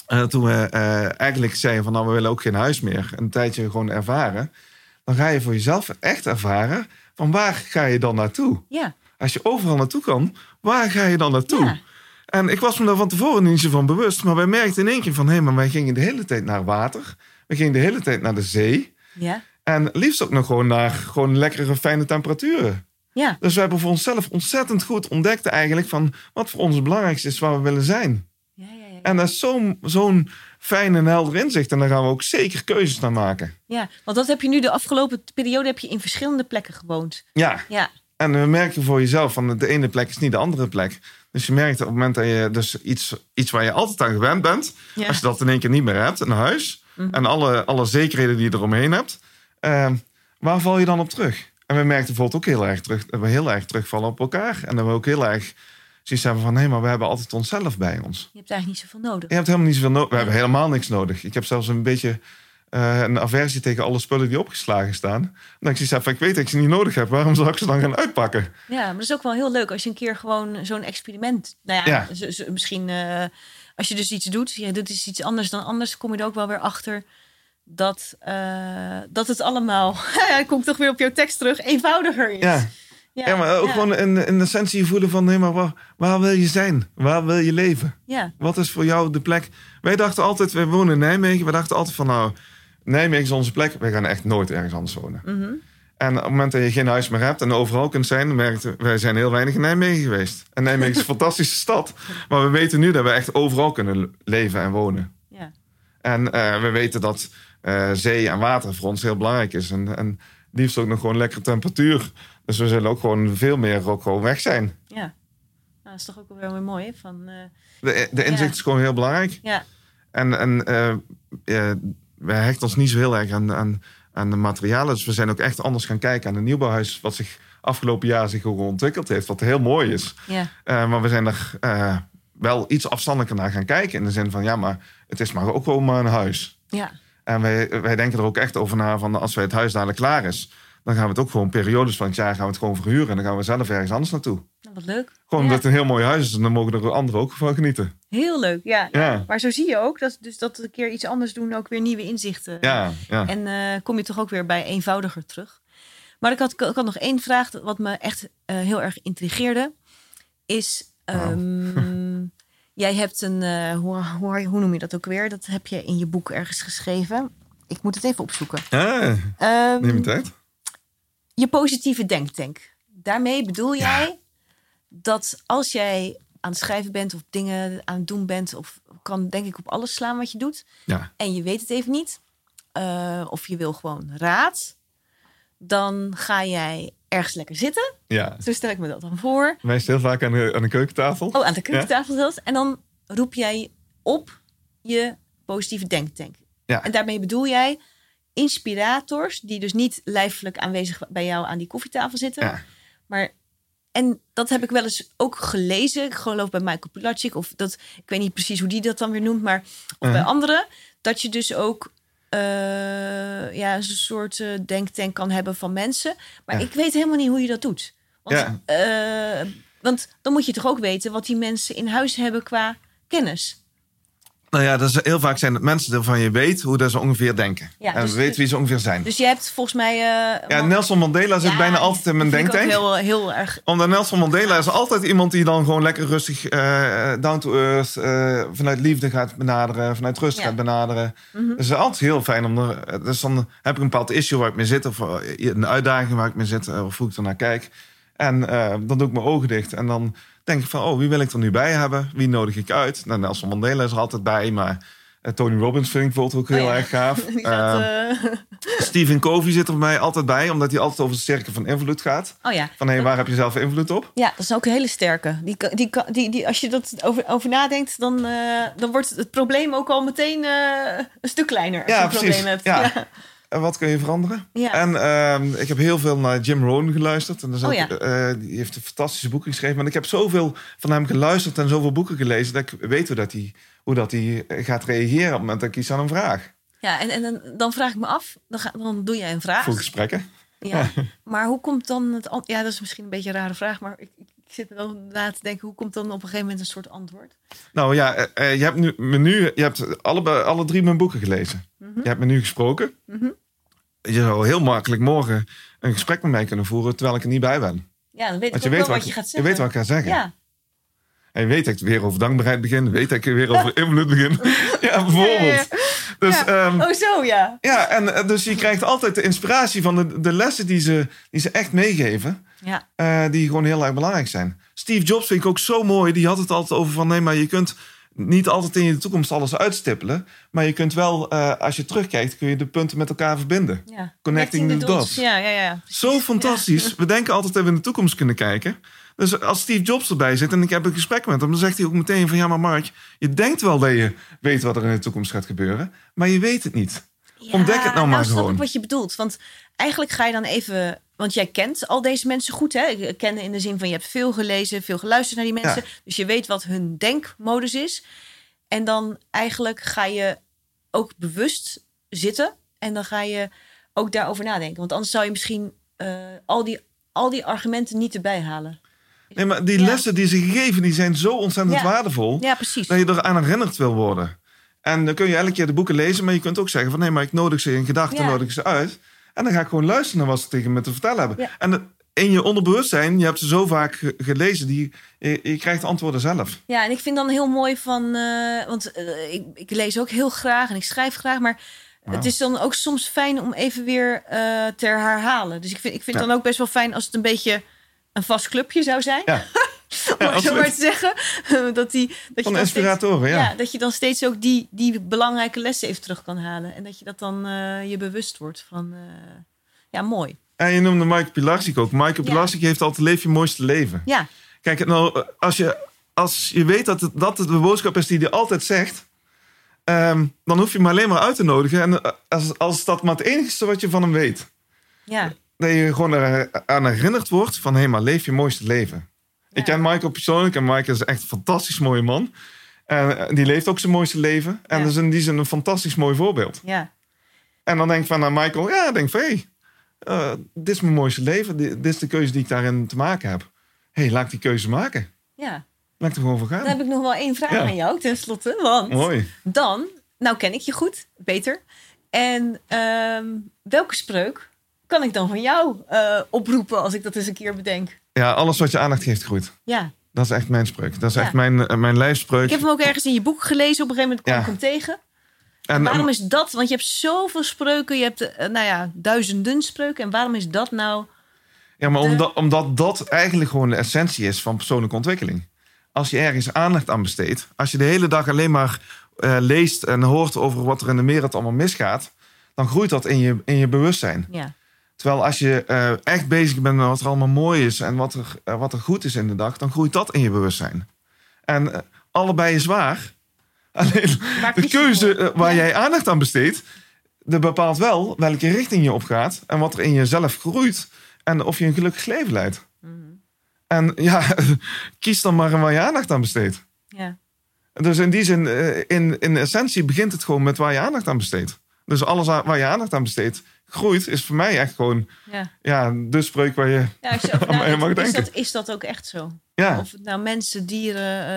Eh, toen we eh, eigenlijk zeiden van nou we willen ook geen huis meer. Een tijdje gewoon ervaren. Dan ga je voor jezelf echt ervaren. Van waar ga je dan naartoe? ja, Als je overal naartoe kan, waar ga je dan naartoe? ja. En ik was me daar van tevoren niet zo van bewust. Maar wij merkten in één keer van... hé, maar wij gingen de hele tijd naar water. We gingen de hele tijd naar de zee. ja. En liefst ook nog gewoon naar gewoon lekkere, fijne temperaturen. ja. Dus we hebben voor onszelf ontzettend goed ontdekt eigenlijk... van wat voor ons het belangrijkste is waar we willen zijn. En dat is zo'n zo'n fijn en helder inzicht. En daar gaan we ook zeker keuzes naar maken. Ja, want dat heb je nu de afgelopen periode heb je in verschillende plekken gewoond. Ja, Ja, En we merken voor jezelf van de ene plek is niet de andere plek. Dus je merkt op het moment dat je dus iets, iets waar je altijd aan gewend bent, Ja. als je dat in één keer niet meer hebt, een huis en alle, alle zekerheden die je eromheen hebt, eh, waar val je dan op terug? En we merkten bijvoorbeeld ook heel erg terug, dat we heel erg terugvallen op elkaar. En dat we ook heel erg zoiets hebben van, hé, maar we hebben altijd onszelf bij ons. je hebt eigenlijk niet zoveel nodig. Je hebt helemaal niet zoveel nodig. We hebben helemaal niks nodig. Ik heb zelfs een beetje eh, een aversie tegen alle spullen die opgeslagen staan. Dan ik zoiets heb van, ik weet dat ik ze niet nodig heb. Waarom zou ik ze dan gaan uitpakken? Ja, maar dat is ook wel heel leuk als je een keer gewoon zo'n experiment. Nou ja, misschien eh, als je dus iets doet, je doet dus iets anders dan anders, kom je er ook wel weer achter dat, eh, dat het allemaal, <laughs> ik kom toch weer op jouw tekst terug, eenvoudiger is. Ja. Ja, maar ook gewoon in, in de essentie voelen van... nee, maar waar, waar wil je zijn? Waar wil je leven? Ja, Wat is voor jou de plek? Wij dachten altijd, wij wonen in Nijmegen. We dachten altijd van, nou, Nijmegen is onze plek. Wij gaan echt nooit ergens anders wonen. mhm. En op het moment dat je geen huis meer hebt en overal kunt zijn... merkte wij zijn heel weinig in Nijmegen geweest. En Nijmegen is een <laughs> fantastische stad. Maar we weten nu dat we echt overal kunnen leven en wonen. ja, En eh, we weten dat eh, zee en water voor ons heel belangrijk is. En, en liefst ook nog gewoon lekkere temperatuur. Dus we zullen ook gewoon veel meer gewoon weg zijn. ja. dat is toch ook wel weer mooi? Van, eh, De, de inzicht Ja. is gewoon heel belangrijk. ja, En, en eh, wij hechten ons niet zo heel erg aan, aan, aan de materialen. Dus we zijn ook echt anders gaan kijken aan een nieuwbouwhuis... wat zich afgelopen jaar zich ook ontwikkeld heeft. Wat heel mooi is. ja, Eh, maar we zijn er wel iets afstandelijker naar gaan kijken. In de zin van, ja, maar het is maar ook gewoon maar een huis. ja. En wij, wij denken er ook echt over na van als wij het huis dadelijk klaar is... dan gaan we het ook gewoon periodes van het jaar gaan we het gewoon verhuren. En dan gaan we zelf ergens anders naartoe. Nou, wat leuk. Gewoon Ja. omdat het een heel mooi huis is. En dan mogen er anderen ook van genieten. Heel leuk, ja. Ja, Maar zo zie je ook dat, dus dat een keer iets anders doen ook weer nieuwe inzichten. ja, ja. En eh, kom je toch ook weer bij eenvoudiger terug. Maar ik had, ik had nog één vraag wat me echt eh, heel erg intrigeerde. Is, ehm, <laughs> jij hebt een, eh, hoe, hoe, hoe noem je dat ook weer? Dat heb je in je boek ergens geschreven. Ik moet het even opzoeken. Ja, Ehm, neem je tijd. Je positieve denktank. Daarmee bedoel jij dat als jij aan het schrijven bent of dingen aan het doen bent, of kan denk ik op alles slaan wat je doet, Ja, en je weet het even niet, eh, of je wil gewoon raad, dan ga jij ergens lekker zitten. ja. Zo stel ik me dat dan voor. Wij stil vaak aan de, aan de keukentafel. Oh, aan de keukentafel zelfs. En dan roep jij op je positieve denktank. Ja. En daarmee bedoel jij inspirators die dus niet lijfelijk aanwezig bij jou aan die koffietafel zitten, Ja. maar en dat heb ik wel eens ook gelezen. Ik geloof bij Michael Pilatschik. Of dat, ik weet niet precies hoe die dat dan weer noemt. Maar of bij Uh-huh. anderen. Dat je dus ook eh, ja, een soort eh, denktank kan hebben van mensen. Maar Ja. ik weet helemaal niet hoe je dat doet. Want, Ja. eh, want dan moet je toch ook weten wat die mensen in huis hebben qua kennis. Nou ja, dat is, heel vaak zijn het mensen waarvan je weet hoe dat ze ongeveer denken. Ja, en dus- weet wie ze ongeveer zijn. Dus je hebt volgens mij... eh, ja, Nelson Mandela zit Ja, bijna altijd in mijn denktank. Heel, heel erg... Omdat Nelson Mandela is altijd iemand die dan gewoon lekker rustig eh, down to earth, eh, vanuit liefde gaat benaderen, vanuit rust Ja. gaat benaderen. Mhm. Dus het is altijd heel fijn om er. Dus dan heb ik een bepaald issue waar ik mee zit, of een uitdaging waar ik mee zit, of hoe ik er naar kijk. En dan doe ik mijn ogen dicht en dan denk van, oh, wie wil ik er nu bij hebben? Wie nodig ik uit? Nou, Nelson Mandela is er altijd bij, maar eh, Tony Robbins vind ik bijvoorbeeld ook heel Oh ja. erg gaaf. <laughs> Gaat, Eh, eh, <laughs> Stephen Covey zit er bij mij altijd bij, omdat hij altijd over de cirkel van invloed gaat. oh ja. Van hé, waar heb je zelf invloed op? Ja, dat is ook een hele sterke. Die, die, die, die, als je dat over, over nadenkt, dan, eh, dan wordt het probleem ook al meteen een stuk kleiner. als Ja, je een precies. probleem hebt. Ja. Ja. En wat kun je veranderen? Ja. En ehm, ik heb heel veel naar Jim Rohn geluisterd. En Oh ook, ja. eh, die heeft een fantastische boeken geschreven. Maar ik heb zoveel van hem geluisterd en zoveel boeken gelezen... dat ik weet hoe dat hij, hoe dat hij gaat reageren op het moment dat ik iets aan hem vraag. Ja, en, en dan, vraag ik me af, dan, ga, dan doe jij een vraag. Voor gesprekken. Ja. <laughs> Maar hoe komt dan het Ja, dat is misschien een beetje een rare vraag, maar ik, ik ik zit dan na te denken, hoe komt dan op een gegeven moment een soort antwoord? Nou ja, eh, eh, je hebt nu, me nu, je hebt alle, alle drie mijn boeken gelezen. Mhm. Je hebt me nu gesproken. Mhm. Je zou heel makkelijk morgen een gesprek met mij kunnen voeren... terwijl ik er niet bij ben. Ja, dan weet ik je weet, wel wat, je gaat je zeggen. weet wat ik ga zeggen. Ja. En je weet dat ik weer over dankbaarheid begin. Weet dat ik weer over <laughs> invloed begin. <laughs> ja, bijvoorbeeld. Ja, ja, Dus Ja. ehm, Oh, zo ja. Ja, en eh, dus je krijgt altijd de inspiratie van de, de lessen die ze, die ze echt meegeven. Ja, eh, die gewoon heel erg belangrijk zijn. Steve Jobs vind ik ook zo mooi. Die had het altijd over van nee, maar je kunt niet altijd in je toekomst alles uitstippelen. Maar je kunt wel, eh, als je terugkijkt, kun je de punten met elkaar verbinden. ja. Connecting the dots. Ja, ja, ja. precies. Zo fantastisch. We denken altijd dat we in de toekomst kunnen kijken. Dus als Steve Jobs erbij zit en ik heb een gesprek met hem, dan zegt hij ook meteen van ja, maar Mark, je denkt wel dat je weet wat er in de toekomst gaat gebeuren, maar je weet het niet. Ja, Ontdek het nou maar snap gewoon. ik wat je bedoelt. Want eigenlijk ga je dan even... Want jij kent al deze mensen goed, hè? Kennen in de zin van je hebt veel gelezen, veel geluisterd naar die mensen. Dus je weet wat hun denkmodus is. En dan eigenlijk ga je ook bewust zitten. En dan ga je ook daarover nadenken. Want anders zou je misschien eh, al, die, al die argumenten niet erbij halen. Nee, maar die Ja. lessen die ze geven, die zijn zo ontzettend Ja. waardevol. Ja, precies. dat je eraan herinnerd wil worden. En dan kun je elke keer de boeken lezen, maar je kunt ook zeggen van nee, maar ik nodig ze in gedachten, Ja. nodig ze uit. En dan ga ik gewoon luisteren naar wat ze tegen me te vertellen hebben. En in je onderbewustzijn, je hebt ze zo vaak ge- gelezen, die, je, je krijgt antwoorden zelf. Ja, en ik vind dan heel mooi van, eh, want eh, ik, ik lees ook heel graag en ik schrijf graag, maar het is dan ook soms fijn om even weer eh, te herhalen. Dus ik vind, ik vind Ja. dan ook best wel fijn als het een beetje een vast clubje zou zijn. Ja. <laughs> om zo maar te zeggen. <laughs> dat, die, dat je Van dan inspiratoren, steeds, ja. dat je dan steeds ook die, die belangrijke lessen even terug kan halen. En dat je dat dan eh, je bewust wordt van, eh, ja, mooi. En je noemde Michael Pilarczyk ook. Ja. Pilarczyk heeft altijd leef je mooiste leven. Ja, Kijk, nou, als, je, als je weet dat het, dat het de boodschap is die hij altijd zegt... ehm, dan hoef je hem alleen maar uit te nodigen. En eh, als, als dat maar het enige wat je van hem weet. Ja, Dat je gewoon eraan herinnerd wordt van... hé, maar leef je mooiste leven. Ik ken Michael persoonlijk en Michael is echt een fantastisch mooie man. En eh, die leeft ook zijn mooiste leven. En Ja. is in die zin een fantastisch mooi voorbeeld. ja, En dan denk ik van naar Michael, ja, denk van hé, hey, eh, dit is mijn mooiste leven. Dit, is de keuze die ik daarin te maken heb. Hé, hey, laat ik die keuze maken. ja. Laat ik er gewoon voor gaan. Dan heb ik nog wel één vraag Ja. aan jou, tenslotte. Want Mooi. dan, nou ken ik je goed, beter. En ehm, welke spreuk kan ik dan van jou eh, oproepen als ik dat eens een keer bedenk? Ja, alles wat je aandacht geeft groeit. Ja, Dat is echt mijn spreuk. Dat is Ja. echt mijn, eh, mijn lijfspreuk. ik heb hem ook ergens in je boek gelezen. Op een gegeven moment kwam Ja. ik hem tegen. en, waarom is dat? Want je hebt zoveel spreuken. Je hebt, eh, nou ja, duizenden spreuken. En waarom is dat nou... ja, maar de- omdat, omdat dat eigenlijk gewoon de essentie is van persoonlijke ontwikkeling. Als je ergens aandacht aan besteedt, als je de hele dag alleen maar leest en hoort over wat er in de wereld allemaal misgaat, dan groeit dat in je, in je bewustzijn. Ja, Terwijl als je eh, echt bezig bent met wat er allemaal mooi is en wat er, eh, wat er goed is in de dag, dan groeit dat in je bewustzijn. En eh, allebei is waar. <laughs> Alleen de keuze waar jij aandacht aan besteedt, dat bepaalt wel welke richting je opgaat en wat er in jezelf groeit en of je een gelukkig leven leidt. Mhm. En ja, <laughs> kies dan maar waar je aandacht aan besteedt. ja, Dus in die zin, in, in essentie begint het gewoon met waar je aandacht aan besteedt. Dus alles waar je aandacht aan besteedt, groeit, is voor mij echt gewoon ja. ja, de spreuk waar je. ja als je over <laughs> Maar je mag is, denken. dat, is dat ook echt zo? Ja, Of het nou mensen, dieren,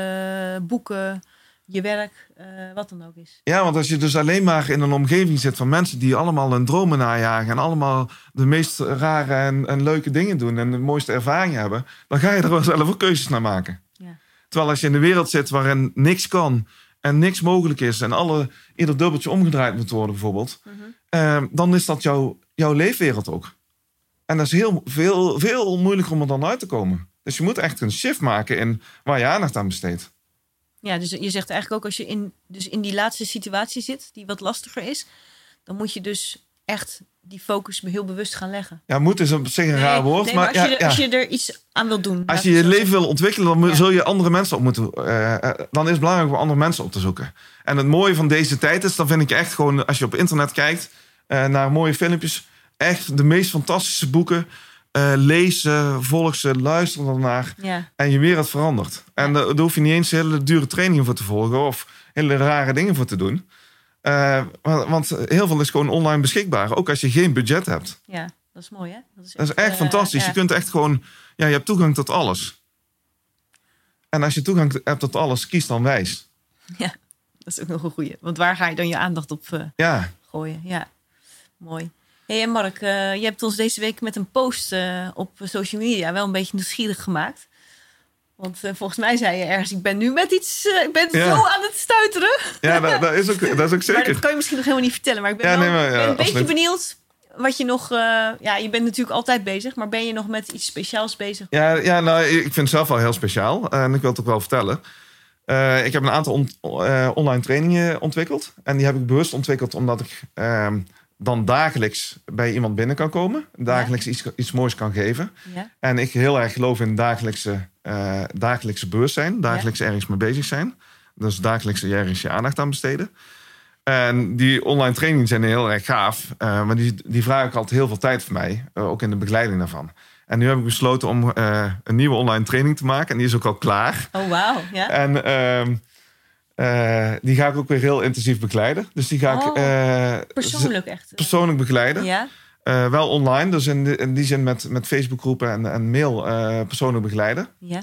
eh, boeken, je werk, eh, wat dan ook is. ja, want als je dus alleen maar in een omgeving zit van mensen die allemaal hun dromen najagen en allemaal de meest rare en, en leuke dingen doen en de mooiste ervaringen hebben, dan ga je er wel zelf ook keuzes naar maken. Ja. Terwijl als je in de wereld zit waarin niks kan en niks mogelijk is en alle, ieder dubbeltje omgedraaid moet worden bijvoorbeeld, Mhm. Eh, dan is dat jouw, jouw leefwereld ook. En dat is heel, veel, veel moeilijker om er dan uit te komen. Dus je moet echt een shift maken in waar je aandacht aan besteedt. Ja, dus je zegt eigenlijk ook als je in, dus in die laatste situatie zit, die wat lastiger is, dan moet je dus echt die focus heel bewust gaan leggen. Ja, moet is op zich een raar woord. nee, maar als, ja, je, er- ja. als je er iets aan wil doen. Als je je leven wil ontwikkelen, dan Ja. zul je andere mensen op moeten. eh, eh, dan is het belangrijk om andere mensen op te zoeken. En het mooie van deze tijd is, dan vind ik echt gewoon, als je op internet kijkt naar mooie filmpjes, echt de meest fantastische boeken. eh lees ze, volg ze, luister ernaar. Ja, En je wereld verandert. En daar hoef je niet eens hele dure trainingen voor te volgen of hele rare dingen voor te doen. Eh, want, heel veel is gewoon online beschikbaar, ook als je geen budget hebt. ja, dat is mooi hè? Dat is Dat is echt eh, fantastisch. ja. Je kunt echt gewoon, ja, je hebt toegang tot alles. En als je toegang hebt tot alles, kies dan wijs. Ja, <laughs> dat is ook nog een goeie. Want waar ga je dan je aandacht op eh, Ja, gooien? Ja, mooi. hey, en Mark, eh, je hebt ons deze week met een post eh, op social media wel een beetje nieuwsgierig gemaakt. Want eh, volgens mij zei je ergens, ik ben nu met iets, ik ben Ja. zo aan het stuiteren. ja dat, dat, is ook, dat is ook <laughs> Maar zeker. dat kan je misschien nog helemaal niet vertellen. Maar ik ben, Ja, wel, nee, maar, ja, ben een beetje benieuwd wat je nog... ja, je bent natuurlijk altijd bezig. Maar ben je nog met iets speciaals bezig? Ja, ja nou, ik vind het zelf wel heel speciaal. En ik wil het ook wel vertellen. Ik heb een aantal on- online trainingen ontwikkeld. En die heb ik bewust ontwikkeld omdat ik ehm, dan dagelijks bij iemand binnen kan komen. Dagelijks iets, iets moois kan geven. Ja, En ik heel erg geloof in dagelijkse, eh, dagelijkse bewustzijn. Dagelijks ergens mee bezig zijn. Dus dagelijks ergens je aandacht aan besteden. En die online trainingen zijn heel erg gaaf. eh, maar die, die vragen ook altijd heel veel tijd van mij. eh, ook in de begeleiding daarvan. En nu heb ik besloten om een nieuwe online training te maken. En die is ook al klaar. oh wauw. Ja? En eh, die ga ik ook weer heel intensief begeleiden. Dus die ga ik Oh, eh, Persoonlijk echt. persoonlijk begeleiden. Ja, Eh, wel online, dus in, die- in die zin met, met Facebookgroepen en, en mail persoonlijk begeleiden. ja.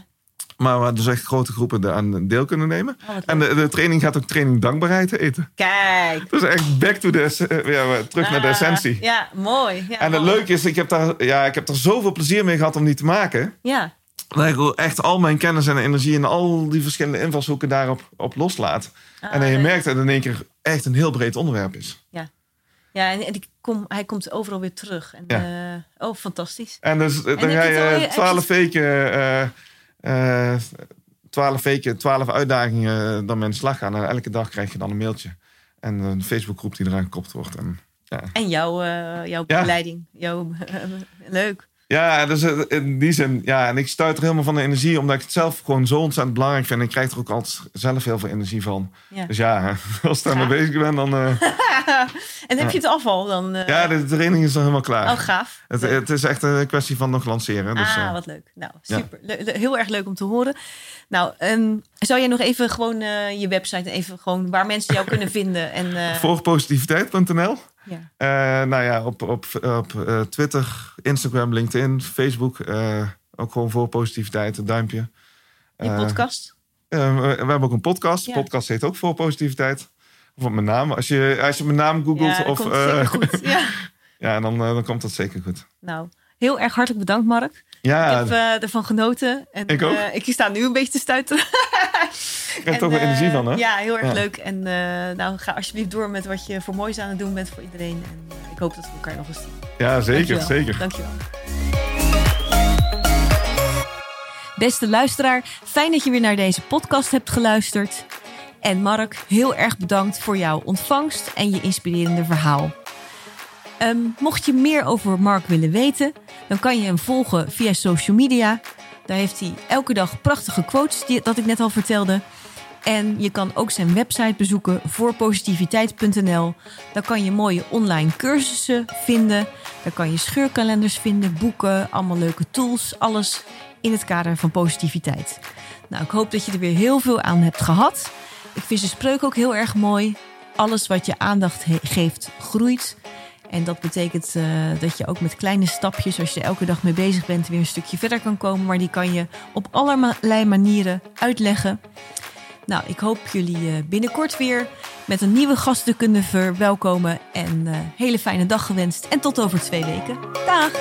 Maar waar dus echt grote groepen aan deel kunnen nemen. Oh, En de, de training gaat ook training dankbaarheid heten. Kijk. Dus echt back to the, ja, terug naar de Ah, essentie. Ja, mooi. Ja, En het mooi. leuke is, ik heb, daar, ja, ik heb er zoveel plezier mee gehad om die te maken. Ja, Dat ik echt al mijn kennis en energie en al die verschillende invalshoeken daarop op loslaat. Ah, en dan je merkt dat het in één keer echt een heel breed onderwerp is. Ja, en, en kom, hij komt overal weer terug. En, Ja. eh, oh, fantastisch. En dus eh, dan ga je je twaalf weken, eh, eh, twaalf weken, twaalf uitdagingen dan met de slag gaan. En elke dag krijg je dan een mailtje. En een Facebookgroep die eraan gekoppeld wordt. En, ja. En jouw, eh, jouw begeleiding. Jouw, <laughs> leuk. Ja, dus eh, in die zin, ja, en ik stuit er helemaal van de energie, omdat ik het zelf gewoon zo ontzettend belangrijk vind. En ik krijg er ook altijd zelf heel veel energie van. Ja. Dus ja, <laughs> als ik daarmee bezig ben, dan... eh, <laughs> en heb je het afval dan? eh, ja, de training is dan helemaal klaar. Oh, gaaf. Het, het is echt een kwestie van nog lanceren. Dus, ah, wat leuk. Nou, super. Le- heel erg leuk om te horen. Nou, ehm, zou jij nog even gewoon je website en even gewoon waar mensen jou kunnen <laughs> vinden? En, Volgpositiviteit.nl. ja. Eh, nou ja, op, op, op eh, Twitter, Instagram, LinkedIn, Facebook. eh, ook gewoon voor positiviteit, een duimpje. Je podcast? we hebben ook een podcast. De Ja. podcast heet ook voor positiviteit. Of op mijn naam. Als je, als je mijn naam googelt. ja, of, komt zeker goed. Ja. <laughs> ja, dan, dan komt dat zeker goed. Nou, heel erg hartelijk bedankt, Mark. Ja, ik heb eh, ervan genoten. En, Ik ook. eh, ik sta nu een beetje te stuiteren. <laughs> ik En, toch wel eh, energie van, hè? Ja, heel erg Ja. leuk. En nou, ga alsjeblieft door met wat je voor moois aan het doen bent voor iedereen. En ik hoop dat we elkaar nog eens zien. Ja, zeker, Dankjewel. zeker. Dankjewel. Beste luisteraar, fijn dat je weer naar deze podcast hebt geluisterd. En Mark, heel erg bedankt voor jouw ontvangst en je inspirerende verhaal. Ehm, mocht je meer over Mark willen weten, dan kan je hem volgen via social media. Daar heeft hij elke dag prachtige quotes die, dat ik net al vertelde. En je kan ook zijn website bezoeken voorpositiviteit.nl. Daar kan je mooie online cursussen vinden. Daar kan je scheurkalenders vinden, boeken, allemaal leuke tools. Alles in het kader van positiviteit. Nou, ik hoop dat je er weer heel veel aan hebt gehad. Ik vind de spreuk ook heel erg mooi. Alles wat je aandacht geeft, groeit. En dat betekent eh, dat je ook met kleine stapjes, als je elke dag mee bezig bent, weer een stukje verder kan komen. Maar die kan je op allerlei manieren uitleggen. Nou, ik hoop jullie eh, binnenkort weer met een nieuwe gast kunnen verwelkomen. En eh hele fijne dag gewenst. En tot over twee weken. Dag!